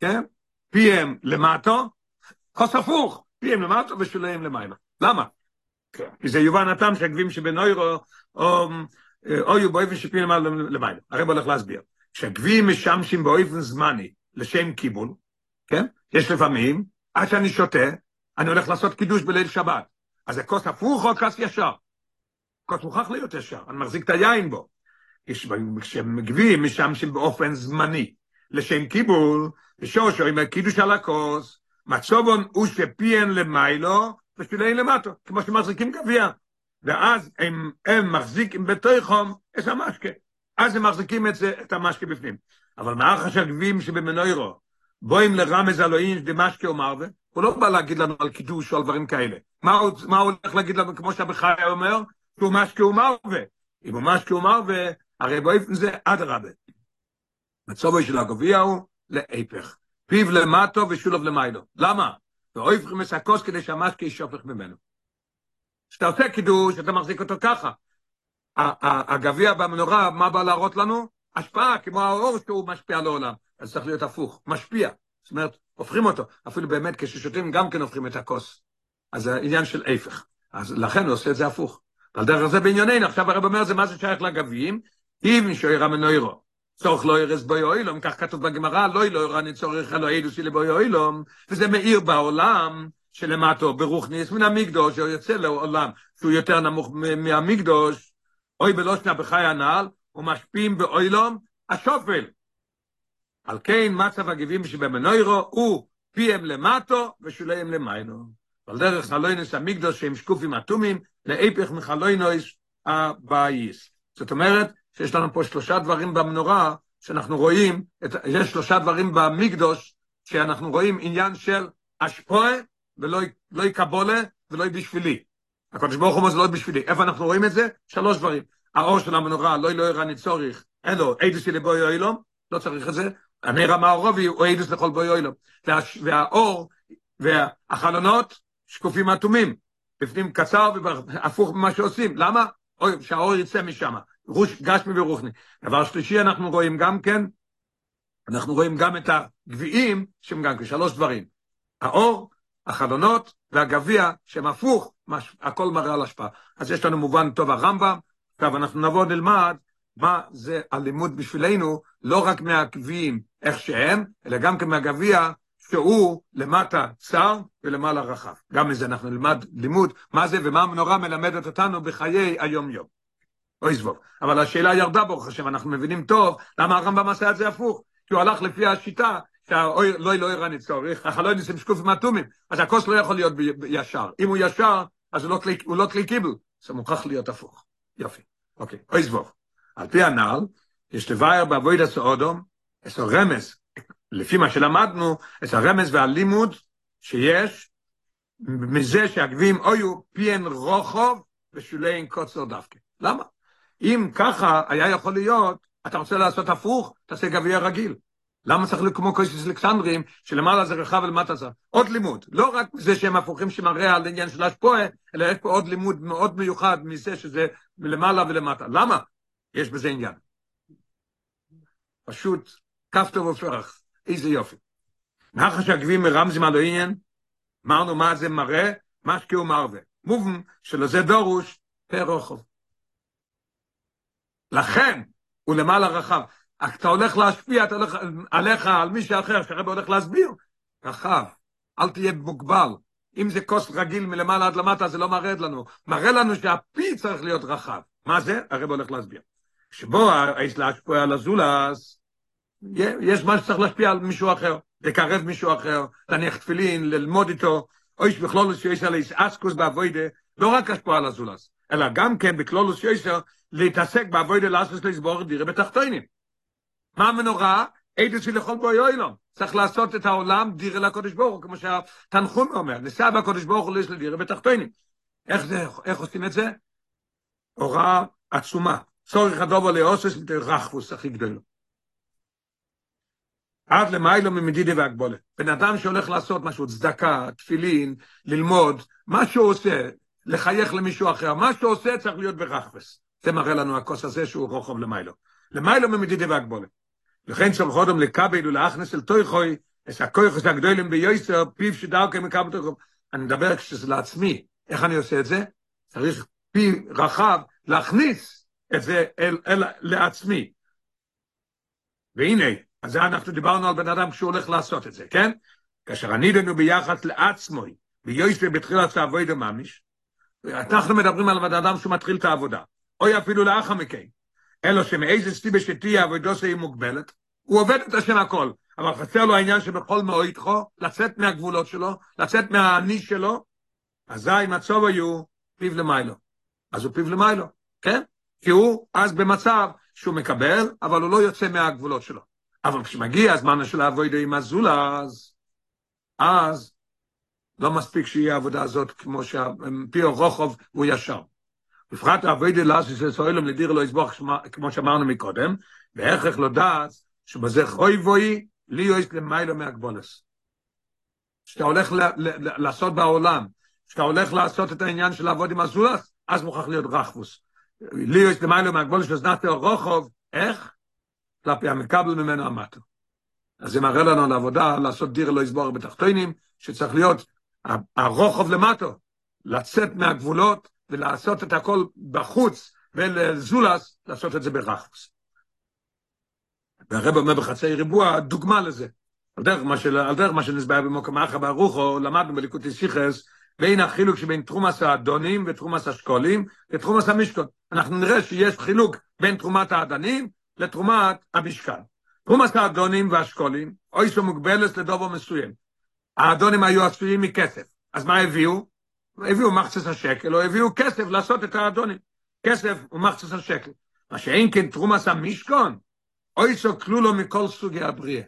כן? פיהם למטו, כוס הפוך, פיהם למטו ושוליהם למעלה. למה? כי זה יובן הטעם שהגביעים שבנוירו, או או יהיו באופן שפיין למעלה למעלה. הרב הולך להסביר. כשגביעים משמשים באופן זמני לשם קיבול, כן? יש לפעמים, עד שאני שותה, אני הולך לעשות קידוש בליל שבת. אז זה כוס הפוך או כוס ישר? כוס מוכרח להיות ישר, אני מחזיק את היין בו. כשגביעים משמשים באופן זמני לשם קיבול, ושושו עם הקידוש על הכוס, מצובון הוא שפיין למיילו, ושפיין למטו, כמו שמחזיקים גביע. ואז הם, הם מחזיקים בתוכם את המשקה. אז הם מחזיקים את, זה, את המשקה בפנים. אבל מה החשבים שבמנוירו, בואים לרמז אלוהים דמשקה ומרווה, הוא לא בא להגיד לנו על קידוש או על דברים כאלה. מה הוא, מה הוא הולך להגיד לנו, כמו שהבחי אומר, שהוא משקה ומרווה. אם הוא משקה ומרווה, הרי באופן זה אדרבה. מצובו של הגביע הוא להפך. פיו למטו ושולוב למיילו. למה? ואויפכים מסקוס כדי שהמשקה ישופך ממנו. כשאתה עושה קידוש, אתה מחזיק אותו ככה. הגביע במנורה, מה בא להראות לנו? השפעה, כמו האור שהוא משפיע לעולם. אז צריך להיות הפוך, משפיע. זאת אומרת, הופכים אותו. אפילו באמת, כששותים גם כן הופכים את הכוס. אז זה עניין של הפך. אז לכן הוא עושה את זה הפוך. על דרך זה בענייננו, עכשיו הרב אומר, זה מה זה שייך לגביעים? אם שוירה מנוירו. צורך לא ירס בוי אוילום, כך כתוב בגמרא, לא ילא אני צורך אלו אידוסי לבוי אוילום, וזה מאיר בעולם, שלמטו ברוכניס מן המקדוש, או יוצא לעולם שהוא יותר נמוך מהמקדוש, אוי בלושנה בחי הנעל, ומשפיעים באוילום השופל. על כן מצב הגבים שבמנוירו הוא פיהם למטו ושוליהם למיילו. על דרך חלוינס המקדוש שהם שקופים אטומים, להפך מחלוינוס הבאיס. זאת אומרת שיש לנו פה שלושה דברים במנורה, שאנחנו רואים, את, יש שלושה דברים במקדוש, שאנחנו רואים עניין של השפועה ולא לא יקבולה ולא בשבילי. הקדוש ברוך הוא לא בשבילי. איפה אנחנו רואים את זה? שלוש דברים. האור של המנורה, לא יראה אני צורך, אין לו, אידוס לבוי אוילום, לא צריך את זה. הנר המערובי הוא אידוס לכל בוי אוילום. וה, והאור והחלונות שקופים אטומים. בפנים קצר והפוך ממה שעושים. למה? אוי, שהאור יצא משם. רוש, גשמי ורוחני. דבר שלישי אנחנו רואים גם כן, אנחנו רואים גם את הגביעים שהם גם כן שלוש דברים. האור, החלונות והגביע שהם הפוך, מש, הכל מראה על השפעה. אז יש לנו מובן טוב הרמב"ם, עכשיו אנחנו נבוא נלמד מה זה הלימוד בשבילנו, לא רק מהגביעים איך שהם, אלא גם כן מהגביע שהוא למטה צר ולמעלה רחב. גם מזה אנחנו נלמד לימוד מה זה ומה המנורה מלמדת אותנו בחיי היום-יום. אוי זבוב. אבל השאלה ירדה ברוך השם, אנחנו מבינים טוב למה הרמב"ם עשה את זה הפוך. כי הוא הלך לפי השיטה לא לא יראה נצורך, החלוי ניסים שקופים אטומים, אז הכוס לא יכול להיות ישר. אם הוא ישר, אז הוא לא כלי, לא קיבל, זה מוכרח להיות הפוך. יופי. אוקיי, אוי זבוב. על פי הנ"ל, יש לבאר בעבוד הסעודום, את הרמז, לפי מה שלמדנו, את הרמז והלימוד שיש מזה שהגביעים אויו פיין רוחוב ושולי קוצר דווקא. למה? אם ככה היה יכול להיות, אתה רוצה לעשות הפוך, תעשה גביע רגיל. למה צריך להיות כמו קויסס אלכסנדרים, שלמעלה זה רחב ולמטה זה? עוד לימוד. לא רק זה שהם הפוכים שמראה על עניין של השפועה, אלא יש פה עוד לימוד מאוד מיוחד מזה שזה מלמעלה ולמטה. למה? יש בזה עניין. פשוט, כף ופרח. איזה יופי. מאחר שהגביעים מרמזים על העניין, אמרנו מה זה מראה, מה שכאו מרווה. מובן שלזה דורוש פר. לכן הוא למעלה רחב. אתה הולך להשפיע, אתה הולך עליך, על מישהו אחר, שהרב הולך להסביר, רחב, אל תהיה מוגבל. אם זה כוס רגיל מלמעלה עד למטה, זה לא מראה לנו. מראה לנו שהפי צריך להיות רחב. מה זה? הרב הולך להסביר. שבו יש להשפיע על הזולס, יש מה שצריך להשפיע על מישהו אחר, לקרב מישהו אחר, להניח תפילין, ללמוד איתו, או יש בכלולוס שיש עלי אסקוס באבוידה, לא רק השפוע על הזולס, אלא גם כן בכלולוס שיש להתעסק באבוידה לאסקוס לסבור דירה בתחתונים. מה המנורה? אידו של לכל בו יוילום. צריך לעשות את העולם דירה לקודש ברוך הוא, כמו שהתנחום אומר, ניסה בקודש ברוך הוא יש לדירה בתחתונים. איך זה, איך עושים את זה? הוראה עצומה. צורך הדובו לאוסס רחפוס הכי גדולו. עד למיילו ממדידי והגבולה. בן אדם שהולך לעשות משהו, צדקה, תפילין, ללמוד, מה שהוא עושה, לחייך למישהו אחר, מה שהוא עושה צריך להיות ברחפס. זה מראה לנו הכוס הזה שהוא רוחב למיילו. למיילו ממדידי והגבולה. לכן צריך אודם לקבל ולהכנס אל תויכוי, את הכויכוס הגדולים ביוסר, פיו שדאוקי מקבל תויכוי. אני מדבר כשזה לעצמי, איך אני עושה את זה? צריך פי רחב להכניס את זה אל, אל, לעצמי. והנה, אז זה אנחנו דיברנו על בן אדם כשהוא הולך לעשות את זה, כן? כאשר ענידנו ביחס לעצמו, ביוסף בתחילת העבודה ממש, אנחנו מדברים על בן אדם שהוא מתחיל את העבודה, או אפילו לאחר מכן, אלא שמאיזה סיבה שתהיה עבודו שהיא מוגבלת, הוא עובד את השם הכל, אבל חסר לו העניין שבכל מאויתכו, לצאת מהגבולות שלו, לצאת מהניש שלו, אזי מצוב היו פיו למיילו. אז הוא פיו למיילו, כן? כי הוא אז במצב שהוא מקבל, אבל הוא לא יוצא מהגבולות שלו. אבל כשמגיע הזמן של העבודה עם הזולז, אז לא מספיק שיהיה העבודה הזאת כמו שהפי רוחב הוא ישר. בפרט העבודה לאסיס לסוילם לדיר לא יסבוך כמו שאמרנו מקודם, והכרח לא דעת שבזה חוי בוי לי יויס למיילו מהגבולס. שאתה הולך לעשות בעולם, שאתה הולך לעשות את העניין של לעבוד עם הזולס, אז מוכרח להיות רחבוס. לי יויס למיילו מהגבולס, שזנת רוחב, איך? כלפי המקבל ממנו המטו. אז זה מראה לנו על העבודה, לעשות דיר לא יסבור בתחתונים, שצריך להיות הרוחב למטו, לצאת מהגבולות ולעשות את הכל בחוץ, ולזולס, לעשות את זה ברחוס. והרב אומר בחצי ריבוע, דוגמה לזה. על דרך מה, של, על דרך מה שנסבר במוקם אחר ברוחו, למדנו בליקוטי סיכס, בין החילוק שבין תרומס האדונים ותרומס השקולים ותרומס המשקון. אנחנו נראה שיש חילוק בין תרומת האדנים לתרומת המשקל. תרומת האדונים והשקולים, אוי שמוגבלת לדובו מסוים. האדונים היו עשויים מכסף. אז מה הביאו? הביאו מחצס השקל, או הביאו כסף לעשות את האדונים. כסף הוא מחצס השקל. מה שאין כן תרומס המשכון, אוי סו לו מכל סוגי הבריאה.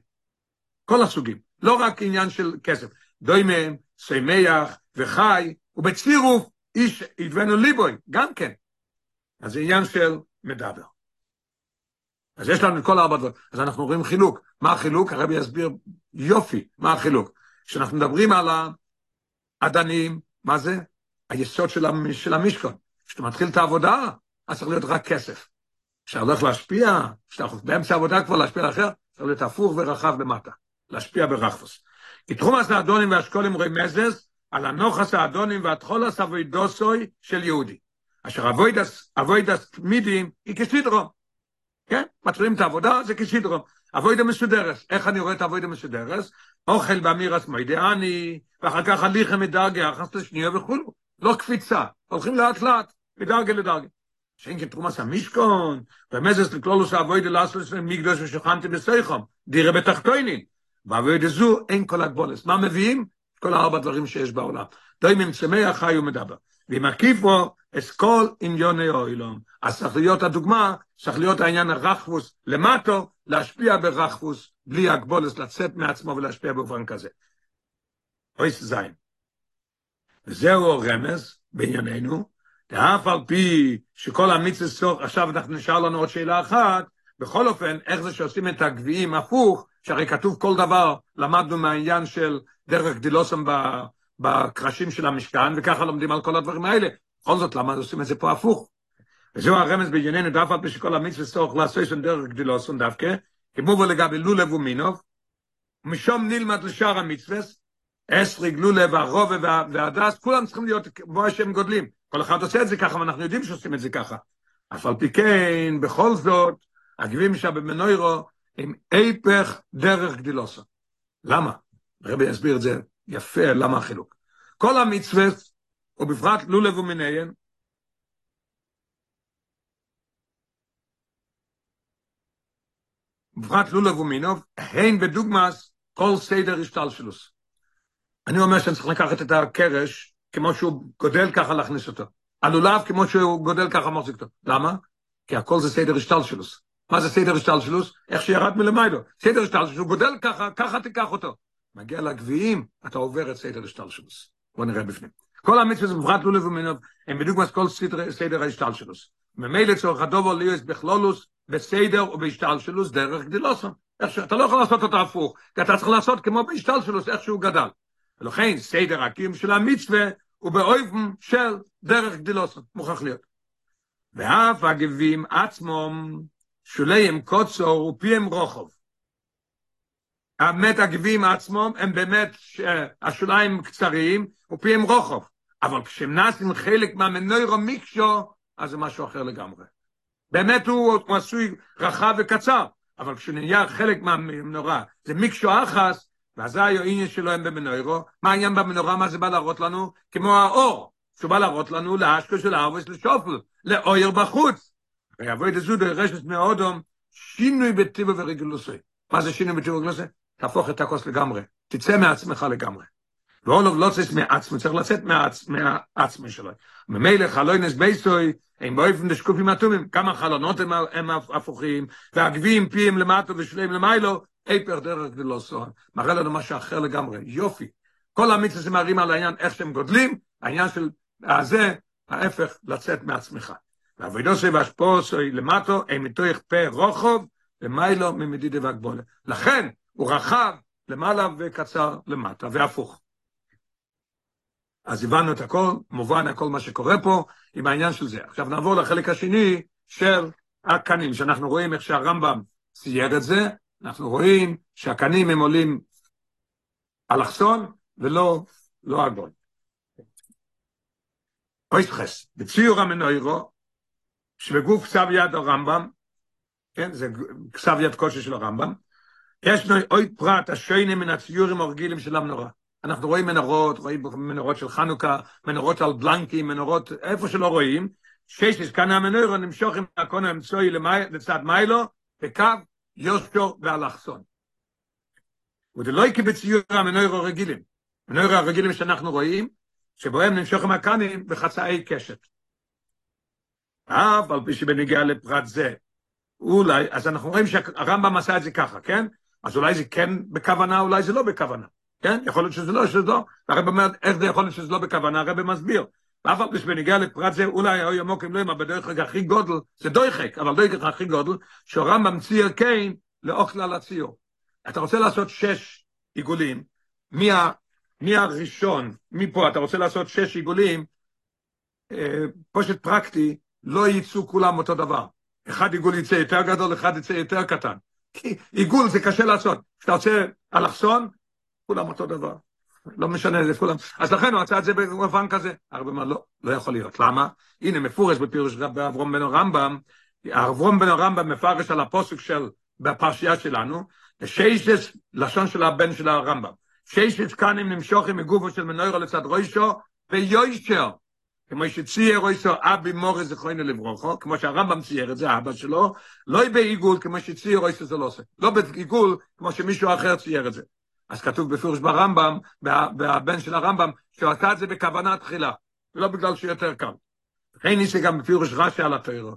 כל הסוגים, לא רק עניין של כסף. דוימם, סיימח וחי, ובצירוף איש ידבנו ליבוי, גם כן. אז זה עניין של מדבר. אז יש לנו את כל ארבע דברים. אז אנחנו רואים חילוק. מה החילוק? הרבי יסביר יופי מה החילוק. כשאנחנו מדברים על האדנים, מה זה? היסוד של, המ, של המשכון. כשאתה מתחיל את העבודה, אז צריך להיות רק כסף. כשאתה הולך להשפיע, כשאתה באמצע העבודה כבר להשפיע לאחר, צריך להיות הפוך ורחב למטה. להשפיע ברחפוס. כי תחום הסעדונים והאשכולים רואים מזז על הנוחס האדונים והתחולס אבוידוסוי של יהודי. אשר אבוידס, אבוידס תמידים היא כסידרום. כן? מתחילים את העבודה, זה כסידרום. אבוידה מסודרס. איך אני רואה את אבוידה מסודרס? אוכל באמירס מוידעני, ואחר כך הליכה מדרגה, אחס לשנייה וכולו. לא קפיצה, הולכים לאט לאט, מדרגה לדרגה. שאין כתרומס המשכון, ומזס לכלולוס אבוידה לעשות לסלם מגדוש ושוכנתי בסייחום, דירה בתחתוינין. ואבוידה זו אין כל הגבולס. מה מביאים? כל הארבע דברים שיש בעולם. דוימים צמח חי ומדבר. ועם עקיפו, אסכול עניוני אוילום. אז צריך להיות הדוגמה, צריך להיות העניין הרחפוס למטו, להשפיע ברחפוס, בלי הגבולס, לצאת מעצמו ולהשפיע באופן כזה. אויס זין. וזהו הרמז בענייננו, ואף על פי שכל המצווה סוף, עכשיו אנחנו נשאר לנו עוד שאלה אחת, בכל אופן, איך זה שעושים את הגביעים הפוך, שהרי כתוב כל דבר, למדנו מהעניין של דרך גדילוסם בקרשים של המשכן, וככה לומדים על כל הדברים האלה. בכל זאת, למה עושים את זה פה הפוך? וזהו הרמז בענייננו, דף על פי שכל המצווה סוף לעשות שם דרך גדילוסם דווקא, כמו בו לגבי לולב ומינוב, ומשום נלמד לשאר המצווה, אסריג, לולב, הרובע והדס, כולם צריכים להיות כמו שהם גודלים. כל אחד עושה את זה ככה, ואנחנו יודעים שעושים את זה ככה. אף על פי כן, בכל זאת, הגבים שבמנוירו הם היפך דרך גדילוסו. למה? הרבי יסביר את זה יפה, למה החילוק. כל המצווה, ובפרט לולב ומיניהן, בפרט לולב ומינוב, הן בדוגמאס כל סדר השתלשלוס. אני אומר שאני צריך לקחת את הקרש, כמו שהוא גודל ככה להכניס אותו. הלולב כמו שהוא גודל ככה מחזיק אותו. למה? כי הכל זה סדר השתלשלוס. מה זה סדר השתלשלוס? איך שירד מלמיילו. סדר השתלשלוס, הוא גודל ככה, ככה תיקח אותו. מגיע לגביעים, אתה עובר את סדר השתלשלוס. בוא נראה בפנים. כל המצווה זה בפרט לולב ומינוב, הם מה כל סדר, ההשתלשלוס. ממילא צורך הדובר ליאס בכלולוס, בסדר ובהשתלשלוס דרך גדילוסון. אתה לא יכול לעשות אותו הפוך, כי אתה צריך לעשות כמו בהשתלשלוס, איך שהוא גדל. ולכן סדר הקיום של המצווה הוא באויבן של דרך גדילוסון, מוכרח להיות. ואף הגבים עצמם שוליהם קוצור ופיהם רוחוב. האמת הגבים עצמם הם באמת השוליים קצריים ופיהם רוחוב. אבל כשהם נעשים חלק מהמנוירו מיקשו, אז זה משהו אחר לגמרי. באמת הוא, עשוי רחב וקצר, אבל כשנהיה חלק מהמנורה, זה מיקשו אחס, ואז העניין שלו הם במנוירו, מה העניין במנורה, מה זה בא להראות לנו? כמו האור, שהוא בא להראות לנו לאשקו של ארווס לשופל, לאויר בחוץ. ויבוא את הזו דרשת מאודום, שינוי בטיבו ורגלוסי. מה זה שינוי בטיבו ורגלוסי? תהפוך את הכוס לגמרי, תצא מעצמך לגמרי. ואולוב לא צריך מעצמו, צריך לצאת מהעצמי שלו. ממילא חלוינס בייסוי, הם באופן דשקופים אטומים, כמה חלונות הם, הם הפוכים, והגביעים פיהם למטו ושלהם למיילו, היפר דרך גדולו סוהר. מראה לנו משהו אחר לגמרי, יופי. כל המצווה שמראים על העניין איך שהם גודלים, העניין של הזה, ההפך, לצאת מעצמך. ועבודוסי והשפוסי למטו, הם מתוך פה רוחוב, למיילו ממדידי והגבולה. לכן, הוא רחב למעלה וקצר למטה, והפוך. אז הבנו את הכל, מובן הכל מה שקורה פה עם העניין של זה. עכשיו נעבור לחלק השני של הקנים, שאנחנו רואים איך שהרמב"ם צייר את זה, אנחנו רואים שהקנים הם עולים אלכסון ולא לא עגול. אויסטחס, בציור המנוירו, שבגוף כתב יד הרמב"ם, כן, זה כתב יד קושי של הרמב"ם, יש עוד פרט השוינים מן הציורים הרגילים של המנורה. אנחנו רואים מנורות, רואים מנורות של חנוכה, מנורות על בלנקים, מנורות איפה שלא רואים, שיש כאן המנורו נמשוך עם הקון האמצעי לצד מיילו, בקו יושו ואלכסון. וזה לא יקבל ציור המנורו רגילים. מנורו הרגילים שאנחנו רואים, שבהם נמשוך עם הקנים בחצאי קשת. אף על פי שבנגיע לפרט זה, אולי, אז אנחנו רואים שהרמב"ם עשה את זה ככה, כן? אז אולי זה כן בכוונה, אולי זה לא בכוונה. כן? יכול להיות שזה לא, שזה לא. הרב אומר, איך זה יכול להיות שזה לא בכוונה? הרב מסביר. ואף על פי שבניגיע לפרט זה, אולי אם לא ימה בדרך הכי גודל, זה דויחק, אבל דויחק הכי גודל, שהרמב"ם צייר כן לאוכל על הציור. אתה רוצה לעשות שש עיגולים, מי, ה, מי הראשון, מפה אתה רוצה לעשות שש עיגולים, אה, פושט פרקטי, לא יצאו כולם אותו דבר. אחד עיגול יצא יותר גדול, אחד יצא יותר קטן. כי עיגול זה קשה לעשות. כשאתה רוצה אלכסון, כולם אותו דבר. לא משנה, זה כולם. אז לכן הוא עשה את זה במובן כזה. הרבה אמר, לא, לא יכול להיות. למה? הנה, מפורש בפירוש באברום בן הרמב"ם, אברום בן הרמב"ם מפרש על הפוסק של, בפרשייה שלנו, שיישס, לשון של הבן של הרמב"ם. שיישס כאנים נמשוכים מגופו של מנוירו לצד רוישו, ויוישר. כמו שצייר רויסו אבי מורי זכרוינו לברוכו, כמו שהרמב"ם צייר את זה, אבא שלו, לא בעיגול כמו שצייר רויסו זה לא עושה. לא בעיגול כמו שמישהו אחר צייר את זה. אז כתוב בפירוש ברמב"ם, והבן של הרמב"ם, שהוא עשה את זה בכוונה תחילה, ולא בגלל שהוא יותר קל. אין לי שגם בפירוש רש"י על התוירו.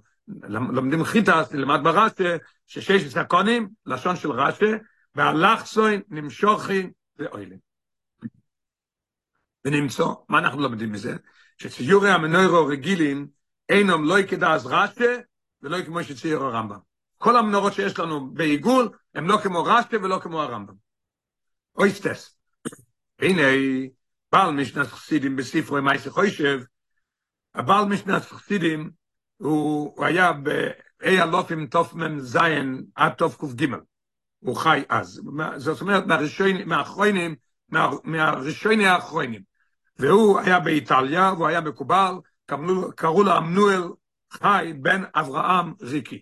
לומדים חיטה, למד ברש"י, ששש סקונים, לשון של רש"י, והלכסוין נמשוכין ואוילים. ונמצוא, מה אנחנו לומדים מזה? שציורי המנוירו רגילים, אינם לא יקדע אז רש"י, ולא כמו שצייר הרמב"ם. כל המנורות שיש לנו בעיגול, הם לא כמו רש"י ולא כמו הרמב"ם. אויסטס. הנה, בעל משנת חסידים בספרו מייסי חוישב, הבעל משנת חסידים, הוא, היה באי אלופים תופמם זיין עד תוף ק"ג. הוא חי אז. זאת אומרת, מהראשונים, מהאחרונים, מה, מהראשונים האחרונים. והוא היה באיטליה, והוא היה מקובל, קראו לו אמנואל חי בן אברהם ריקי.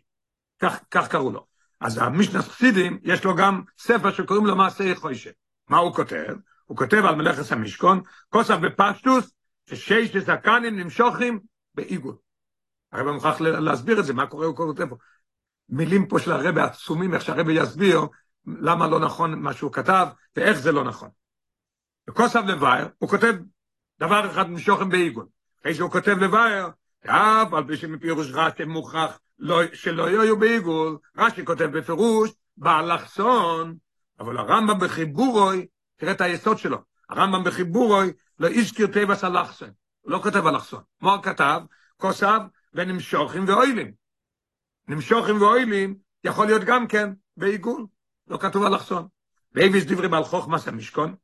כך, כך קראו לו. אז המשנת חסידים, יש לו גם ספר שקוראים לו מעשה חוישב. מה הוא כותב? הוא כותב על מלאכס המשכון, כוסף בפשטוס, ששש זקנים נמשוכים בעיגול. הרב מוכרח להסביר את זה, מה קורה, הוא כותב פה. מילים פה של הרב עצומים, איך שהרב יסביר למה לא נכון מה שהוא כתב, ואיך זה לא נכון. בכוסף לבייר, הוא כותב דבר אחד נמשוכם בעיגול. אחרי שהוא כותב לבייר, אף על פי שמפירוש רש"י מוכרח שלא יהיו בעיגול, רש"י כותב בפירוש, באלכסון, אבל הרמב"ם בחיבורוי, תראה את היסוד שלו, הרמב"ם בחיבורוי לא הזכיר טבעס אלכסון, לא כותב אלכסון. הוא כתב? כוסף ונמשוכים ואוילים. נמשוכים ואוילים יכול להיות גם כן בעיגול, לא כתוב אלכסון. והביס דברי בעל חוכמס המשכון,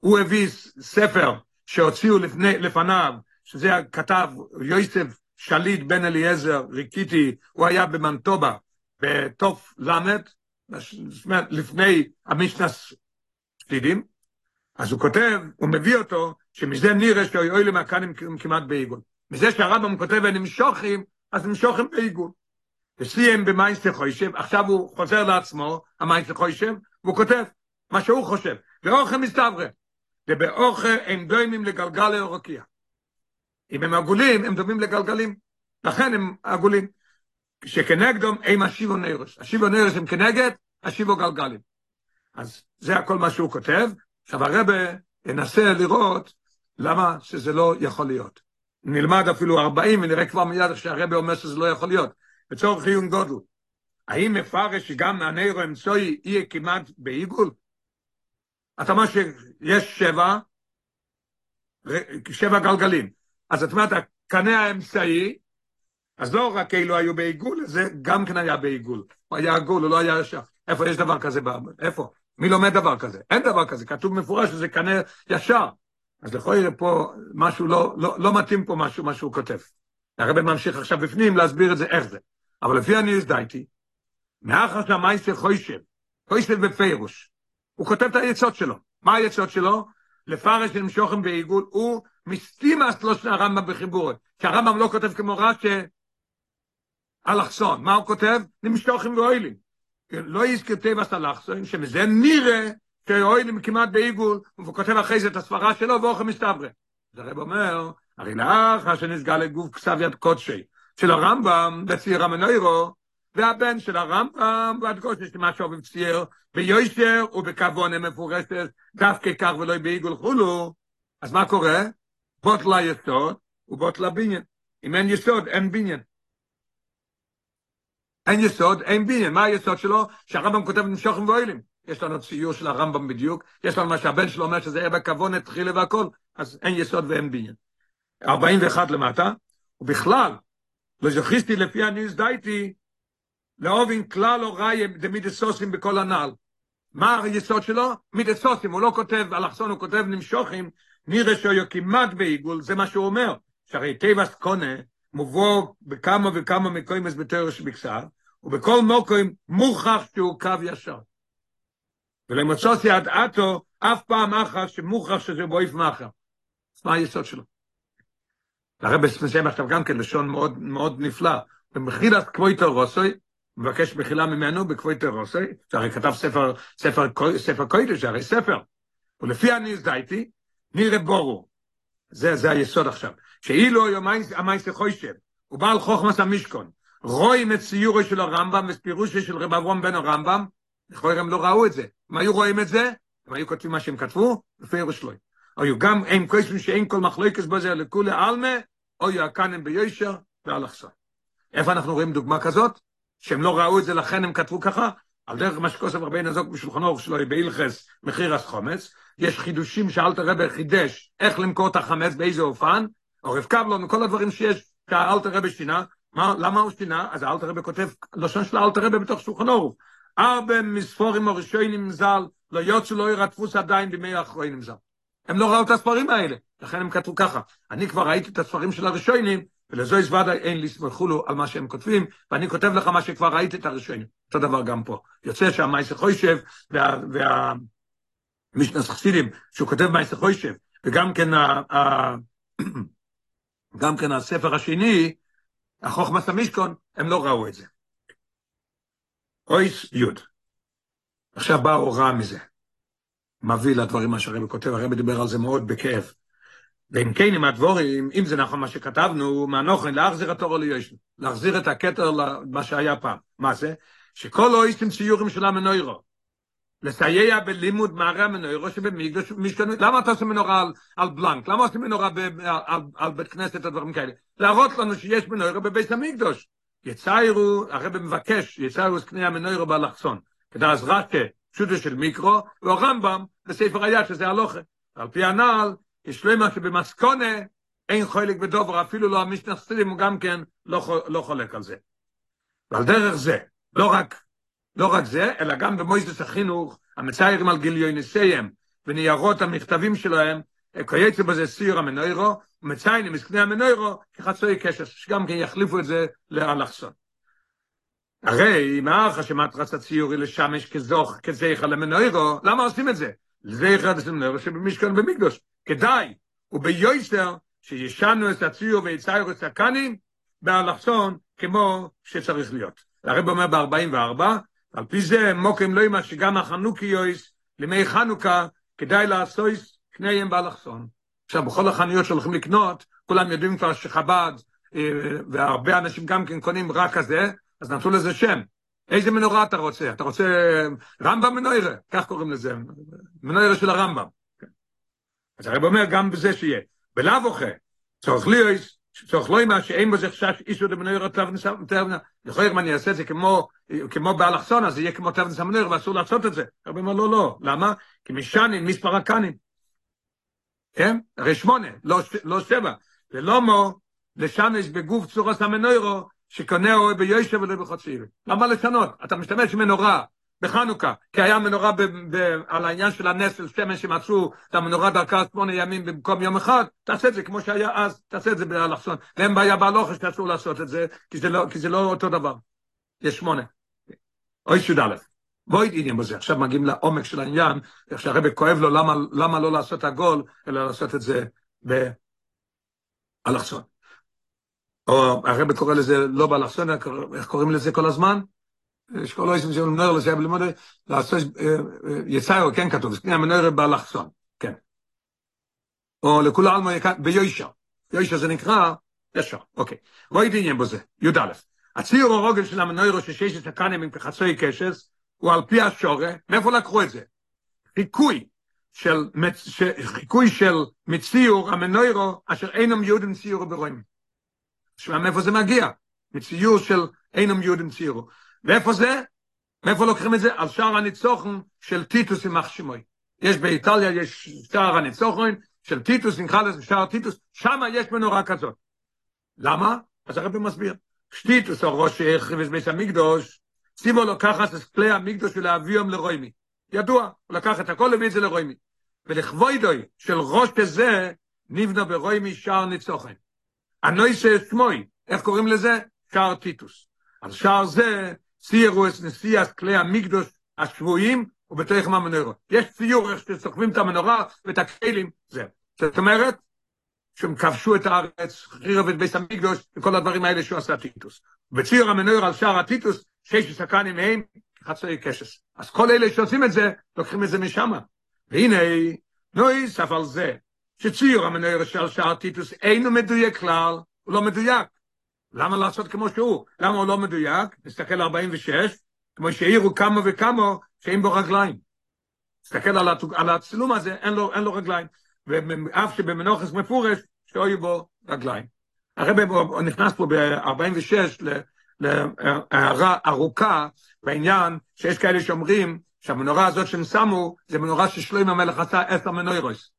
הוא הביא ספר שהוציאו לפני, לפניו, שזה כתב יוסף שליט בן אליעזר ריקיטי, הוא היה במנטובה, בתוף למד, לפני המשנס שלידים, אז הוא כותב, הוא מביא אותו, שמזה נראה שאוי למכנים כמעט בעיגול. מזה שהרמב"ם כותב ונמשוכים, אז נמשוכים בעיגול. וסיים במיינסטר חוישב, עכשיו הוא חוזר לעצמו, המיינסטר חוישב, והוא כותב מה שהוא חושב. ואוכל מסתברא, ובאוכל הם דוימים לגלגל לאורוקייה. אם הם עגולים, הם דומים לגלגלים. לכן הם עגולים. שכנגדום הם השיבו נרס. השיבו נרס הם כנגד, השיבו גלגלים. אז זה הכל מה שהוא כותב. עכשיו הרבה ינסה לראות למה שזה לא יכול להיות. נלמד אפילו 40 ונראה כבר מיד איך שהרבה אומר שזה לא יכול להיות. בצורך עיון גודל. האם מפרש שגם מהנרו אמצוי יהיה כמעט בעיגול? אתה אומר שיש שבע, שבע גלגלים. אז את אומרת, הקנה האמצעי, אז לא רק אלו היו בעיגול, זה גם כן היה בעיגול. הוא היה עגול, הוא לא היה ישר. איפה יש דבר כזה? איפה? מי לומד דבר כזה? אין דבר כזה, כתוב מפורש שזה קנה ישר. אז לכל יראה פה משהו לא, לא, לא מתאים פה משהו, מה שהוא כותב. הרב ממשיך עכשיו בפנים להסביר את זה, איך זה. אבל לפי אני הזדייתי, מאחר שהמייסר חוישב, חוישב בפירוש, הוא כותב את היצות שלו. מה היצות שלו? לפרש עם שוכם בעיגול, הוא מסתימאס לא של הרמב"ם בחיבורת. שהרמב"ם לא כותב כמו רש"י, אלכסון. מה הוא כותב? נמשוכם ואוילים. לא יזכר טבעס אלכסון, שמזה נראה שאוילים כמעט בעיגול, והוא כותב אחרי זה את הספרה שלו ואוכל מסתברא. אז הרב אומר, הרי לאחר שנסגל לגוף כסב יד קודשי של הרמב"ם בציר המנוירו, והבן של הרמב"ם ועד קודשי שמה שאוהבים צייר, ביושר ובכוונה מפורשת, דווקא כך ולא בעיגול חולו, אז מה קורה? בוטלה יסוד ובוטלה בניין. אם אין יסוד, אין בניין. אין יסוד, אין בניין. מה היסוד שלו? שהרמב"ם כותב נמשוכם ואוהלים. יש לנו ציור של הרמב"ם בדיוק, יש לנו מה שהבן שלו אומר שזה היה בכוונה, תחילה והכל, אז אין יסוד ואין בניין. 41 למטה, ובכלל, לא זכיסתי לפי הניס דייתי, לאובין כלל או ראי דמידסוסים בכל הנעל. מה היסוד שלו? מידסוסים, הוא לא כותב, אלכסון הוא כותב נמשוכים, שהוא כמעט בעיגול, זה מה שהוא אומר, שהרי טבעס קונה מובוא בכמה וכמה מקוימס בתואר שבקסר, ובכל מוקוים מוכח שהוא קו ישר. ולמצוסי עד עתו, אף פעם אחת שמוכח שזה בויף מאחר. מה היסוד שלו? הרב מסיים עכשיו גם כן לשון מאוד מאוד נפלא. במחילת כבויתו רוסוי, מבקש מחילה ממנו בכבויתו רוסוי, שהרי כתב ספר, ספר, ספר קוידש, הרי ספר. ולפי הניס דייטי, נראה בורו. זה, זה היסוד עכשיו. שאילו המייס חוישב, הוא בעל חוכמס המשכון, רואים את ציורו של הרמב"ם ופירושו של רב אברום בן הרמב"ם, לכאורה הם לא ראו את זה. אם היו רואים את זה, הם היו כותבים מה שהם כתבו, בפירוש שלו. היו גם הם כותבים שאין כל מחלוקס בזה לכולי עלמה, או יעקנם ביושר ואלכסון. איפה אנחנו רואים דוגמה כזאת? שהם לא ראו את זה, לכן הם כתבו ככה? על דרך מה שכוסף הרבה נזוק בשולחנו שלו באילחס מחיר החומץ, יש חידושים שאלת רבי חידש איך למכור את החמץ, באיזה אופן, או רב קבלון, כל הדברים שיש, שהאלת רבי שינה, מה, למה הוא שינה? אז האלת רבי כותב, לשון של האלת רבי בתוך שולחנו, ארבע מספורים הראשונים ז"ל, לא יוצאו לא ירדפוס עדיין בימי האחרונים ז"ל. הם לא ראו את הספרים האלה, לכן הם כתבו ככה. אני כבר ראיתי את הספרים של הראשונים, ולזו ודאי אין לי סמכולו על מה שהם כותבים, ואני כותב לך מה שכבר ראיתי את הראשונים. אותו דבר גם פה. יוצא שהמייסר חוישב, וה... וה... משנס חסידים, שהוא כותב מייסר חוישב, וגם כן, ה... ה... גם כן הספר השני, החוכמת המשכון, הם לא ראו את זה. אויס יוד. עכשיו באה הוראה מזה. מביא לדברים מה שהרבי כותב, הרבי דיבר על זה מאוד בכאב. ואם כן, עם הדבורים, אם זה נכון מה שכתבנו, מהנוכן, להחזיר התור ליושן, להחזיר את הכתר למה שהיה פעם. מה זה? שכל אויסטים ציורים של המנוירו, לסייע בלימוד מערי המנוירו שבמקדוש משכנות, למה אתה עושה מנורה על, על בלנק? למה עושים מנורה ב, על, על, על בית כנסת או דברים כאלה? להראות לנו שיש מנוירו בבית המקדוש. יציירו, הרב מבקש, יציירו קנה המנוירו באלכסון. כדי אז רשא, פשוטו של מיקרו, והרמב"ם בספר היד, שזה הלוכה. על פי הנעל, יש למה שבמסקונה אין חולק בדובר, אפילו לא המשנה הוא גם כן לא, לא חולק על זה. ועל דרך זה, לא רק, לא רק זה, אלא גם במויסדס החינוך, המציירים על גיליוניסיהם וניירות המכתבים שלהם, כייצא בזה סיר המנוירו, ומציינים מסקני המנוירו כחצוי קשס, שגם כן יחליפו את זה לאלכסון. הרי האחה שמטרס הציור היא לשמש כזוך, כזיכה למנוירו, למה עושים את זה? לזיכה למנוירו שבמשכון במקדוש. כדאי, וביוסר, שישנו את הציור ויצאירו את הקנים, באלכסון, כמו שצריך להיות. הרב אומר ב-44, על פי זה מוקים לא ימה שגם החנוקיוס, לימי חנוכה, כדאי לעשות קניהם באלכסון. עכשיו, בכל החנויות שהולכים לקנות, כולם יודעים כבר שחב"ד, והרבה אנשים גם כן קונים רק כזה, אז נתנו לזה שם. איזה מנורה אתה רוצה? אתה רוצה רמב"ם מנוירה? כך קוראים לזה, מנוירה של הרמב"ם. אז הרב אומר גם בזה שיהיה. בלאו אוכל, צורך לי, צורך לא מה שאין בזה חשש איסו דמנוירה תו נסם, יכול אם אני אעשה את זה כמו, כמו באלכסון, אז יהיה כמו תו נסם מנוירה ואסור לעשות את זה. הרב אומר לא, לא. למה? כי משנים מספר הקנים. כן? הרי שמונה, לא, לא שבע. ולא מו, לשמש בגוף צורס המנוירו, שקונהו ביושב ולא בחוציר. למה לשנות? אתה משתמש במנורה בחנוכה, כי היה מנורה ב, ב, על העניין של הנס של שמן שמצאו את המנורה דרכה שמונה ימים במקום יום אחד, תעשה את זה כמו שהיה אז, תעשה את זה באלכסון. ואין בעיה בהלוכה שאסור לעשות את זה, כי זה, לא, כי זה לא אותו דבר. יש שמונה. אוי י"א. בואי עניין בזה, עכשיו מגיעים לעומק של העניין, איך שהרבא כואב לו למה, למה לא לעשות עגול, אלא לעשות את זה באלכסון. או הרב קורא לזה לא באלכסון, איך קוראים לזה כל הזמן? יש כל אויסים שמנויר לזה, אבל לימוד לעשות, יצאירו, כן כתוב, סקניה מנויר באלכסון, כן. או לכול העלמו ביוישר, יוישר זה נקרא ישר, אוקיי. בואי עניין בזה, י"א. הציור הרוגל של המנוירו ששיש את הקנים עם כחצוי קשס, הוא על פי השורה, מאיפה לקחו את זה? חיקוי של, חיקוי של מציור המנוירו, אשר אינם יהודים ציורו ברואים. תשמע מאיפה זה מגיע? מציור של אינם יהודים ציירו. ואיפה זה? מאיפה לוקחים את זה? על שער הניצוחן של טיטוס יימח שמוי. יש באיטליה, יש שער הניצוחן, של טיטוס, נקרא לזה שער טיטוס, שם יש מנורה כזאת. למה? אז הרב מסביר. שטיטוס או ראש חריבס בית המקדוש, סיבו לוקחת את כלי המקדוש ולהביאם לרוימי. ידוע, הוא לקח את הכל להביא את זה לרוימי. ולכבוידוי של ראש כזה, נבנה ברוימי שער ניצוחן. הנויסה שמוי, איך קוראים לזה? שער טיטוס. אז שער זה, ציירו את נשיאת כלי המקדוש השבויים, ובתוך מהמנורה. יש ציור איך שסוחבים את המנורה ואת הכלים, זה. זאת אומרת, שהם כבשו את הארץ, חירב את בית המקדוש, וכל הדברים האלה שהוא עשה טיטוס. בציור המנורה על שער הטיטוס, שיש שסקנים מהם, חצי קשס. אז כל אלה שעושים את זה, לוקחים את זה משם. והנה, נויס אף על זה, שציור המנורה של שער טיטוס אינו מדויק כלל, הוא לא מדויק. למה לעשות כמו שהוא? למה הוא לא מדויק? נסתכל 46, כמו שהעירו כמה וכמה שאין בו רגליים. תסתכל על, הצילום הזה, אין לו, אין לו רגליים. ואף שבמנוחס מפורש, שהיו בו רגליים. הרב נכנס פה ב-46 להערה ארוכה בעניין שיש כאלה שאומרים שהמנורה הזאת שהם שמו, זה מנורה ששלוים המלך עשה עשר מנוירוס.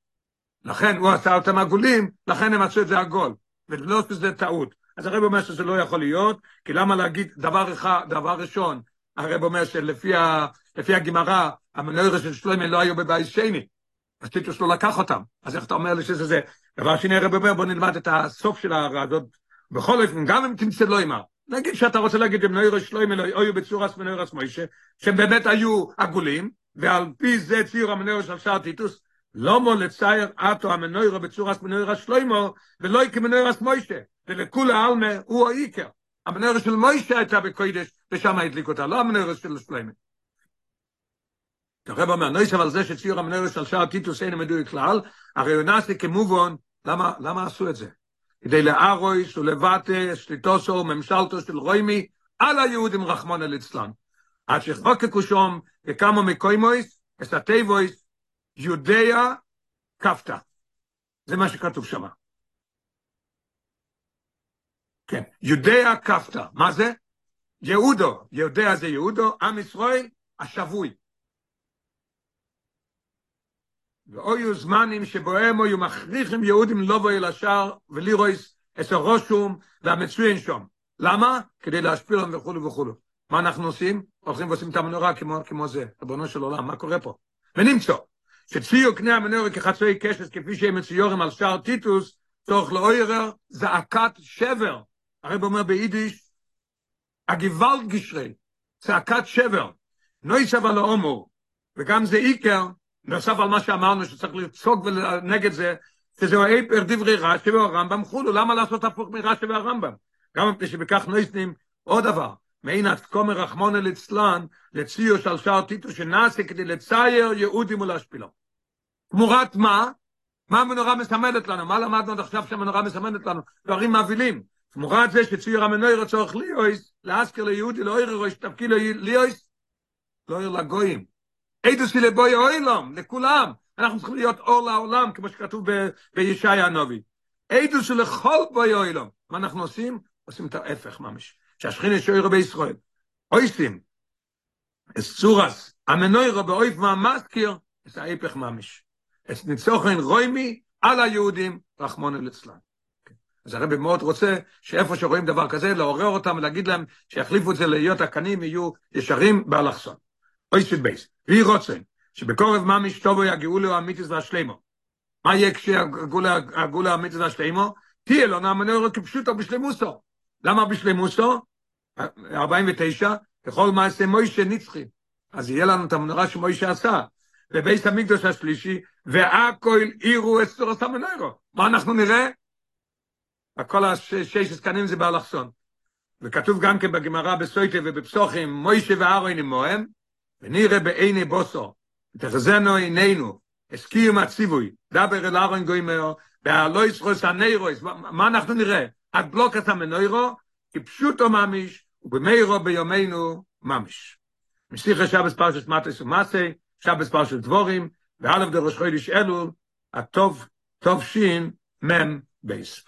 לכן הוא עשה אותם עגולים, לכן הם עשו את זה עגול. ולא שזה טעות. אז הרב אומר שזה לא יכול להיות, כי למה להגיד דבר אחד, דבר ראשון, הרב אומר שלפי ה, הגמרא, המנוירה של שלוימן לא היו בבית שני, אז טיטוס לא לקח אותם. אז איך אתה אומר לי שזה זה? דבר שני, הרב אומר, בוא נלמד את הסוף של הזאת. בכל אופן, גם אם תמצא לא אמר, נגיד שאתה רוצה להגיד שמנוירה שלוימן לא היו בצורס מנוירס מוישה, שהם באמת היו עגולים, ועל פי זה ציור המנוירה של שער טיטוס, לא מו לצייר אטו המנוירה בצורס מנוירס שלוימו, ולא כמנוירס מוישה. ולכול העלמה הוא העיקר. המנורה של מוישה הייתה בקוידש, ושם הדליק אותה, לא המנורה של שלמה. הרב אומר, נויס אבל זה שציור המנורה של שער טיטוס אין מדוי כלל, הרי הוא נעשה כמובן, למה, למה עשו את זה? כדי לארויס ולבטא שליטוסו וממשלתו של רוימי על היהודים רחמון אל אצלן. עד שחוקקו שום וכמה מקוימויס, את יודע כפתא. זה מה שכתוב שמה. כן, יודע כפתא, מה זה? יהודו, יודע זה יהודו, עם ישראל, השבוי. ואויו זמנים שבוהם היו מכריחים יהודים לבוא אל השער ולירויס את הרושום והמצוין שם. למה? כדי להשפיל אותם וכולו וכולו. מה אנחנו עושים? הולכים ועושים את המנורה כמו, כמו זה, ריבונו של עולם, מה קורה פה? ונמצא, שציור קנה המנורה כחצוי קשת כפי שהם מציורים על שער טיטוס, תוך לאוירר זעקת שבר. הרב אומר ביידיש, הגוואלד גשרי, צעקת שבר, נויסב על האומור, וגם זה איקר, נוסף על מה שאמרנו שצריך לצעוק נגד זה, שזהו איפר דברי רש"י והרמב"ם חולו, למה לעשות הפוך מרש"י והרמב"ם? גם מפני שבכך נויסנים עוד דבר, מעין התקומר רחמון אל אצלן, לציור של שער טיטו שנעשה כדי לצייר יהודים ולהשפילו. תמורת מה? מה המנורה מסמדת לנו? מה למדנו עד עכשיו שהמנורה מסמדת לנו? דברים מבהילים. תמורת זה שציור המנויר צורך ליאויס, להזכיר ליהודי לא עיר ראש תפקיד ליאויס, לא עיר לגויים. אידוס לבוי אוילום, לכולם. אנחנו צריכים להיות אור לעולם, כמו שכתוב בישעיה הנובי. אידוס לכל בוי אוילום. מה אנחנו עושים? עושים את ההפך ממש. שהשכינה שוער בישראל. אויסים. אס צורס, המנויר באויף מהמזכיר, אס ההפך ממש. אס ניצוחן רוימי על היהודים, רחמון אל אצלם. אז הרב מאוד רוצה שאיפה שרואים דבר כזה, לעורר אותם ולהגיד להם שיחליפו את זה להיות הקנים, יהיו ישרים באלכסון. אוי סיד בייס. והיא רוצה שבקורב מה משתובו יגיעו לו המיתוס והשלימו. מה יהיה כשיגעו המיתוס והשלימו? תהיה לו נאמנו כפשוטו בשלימוסו. למה בשלימוסו? 49, ככל מעשה מוישה נצחי. אז יהיה לנו את המנורה שמוישה עשה. בבייס המקדוש השלישי, והכל עירו את סורס המנוירו. מה אנחנו נראה? הכל השש זקנים זה באלכסון. וכתוב גם כן בגמרא בסויטה ובפסוחים, מוישה ואהרון עמוהם, ונראה בעיני בוסו, ותחזנו עינינו, הסכים הציווי, דבר אל אהרון גוימר, והלויסרוס הנאירוס, מה אנחנו נראה? הדלוקת המנוירו, כפשוטו ממש, ובמאירו ביומנו ממש. משיחה שבס פרשת מטס ומסי, שבס פרשת דבורים, ואלף דרוש חוידיש אלול, הטוב, טוב שין, מם בייס.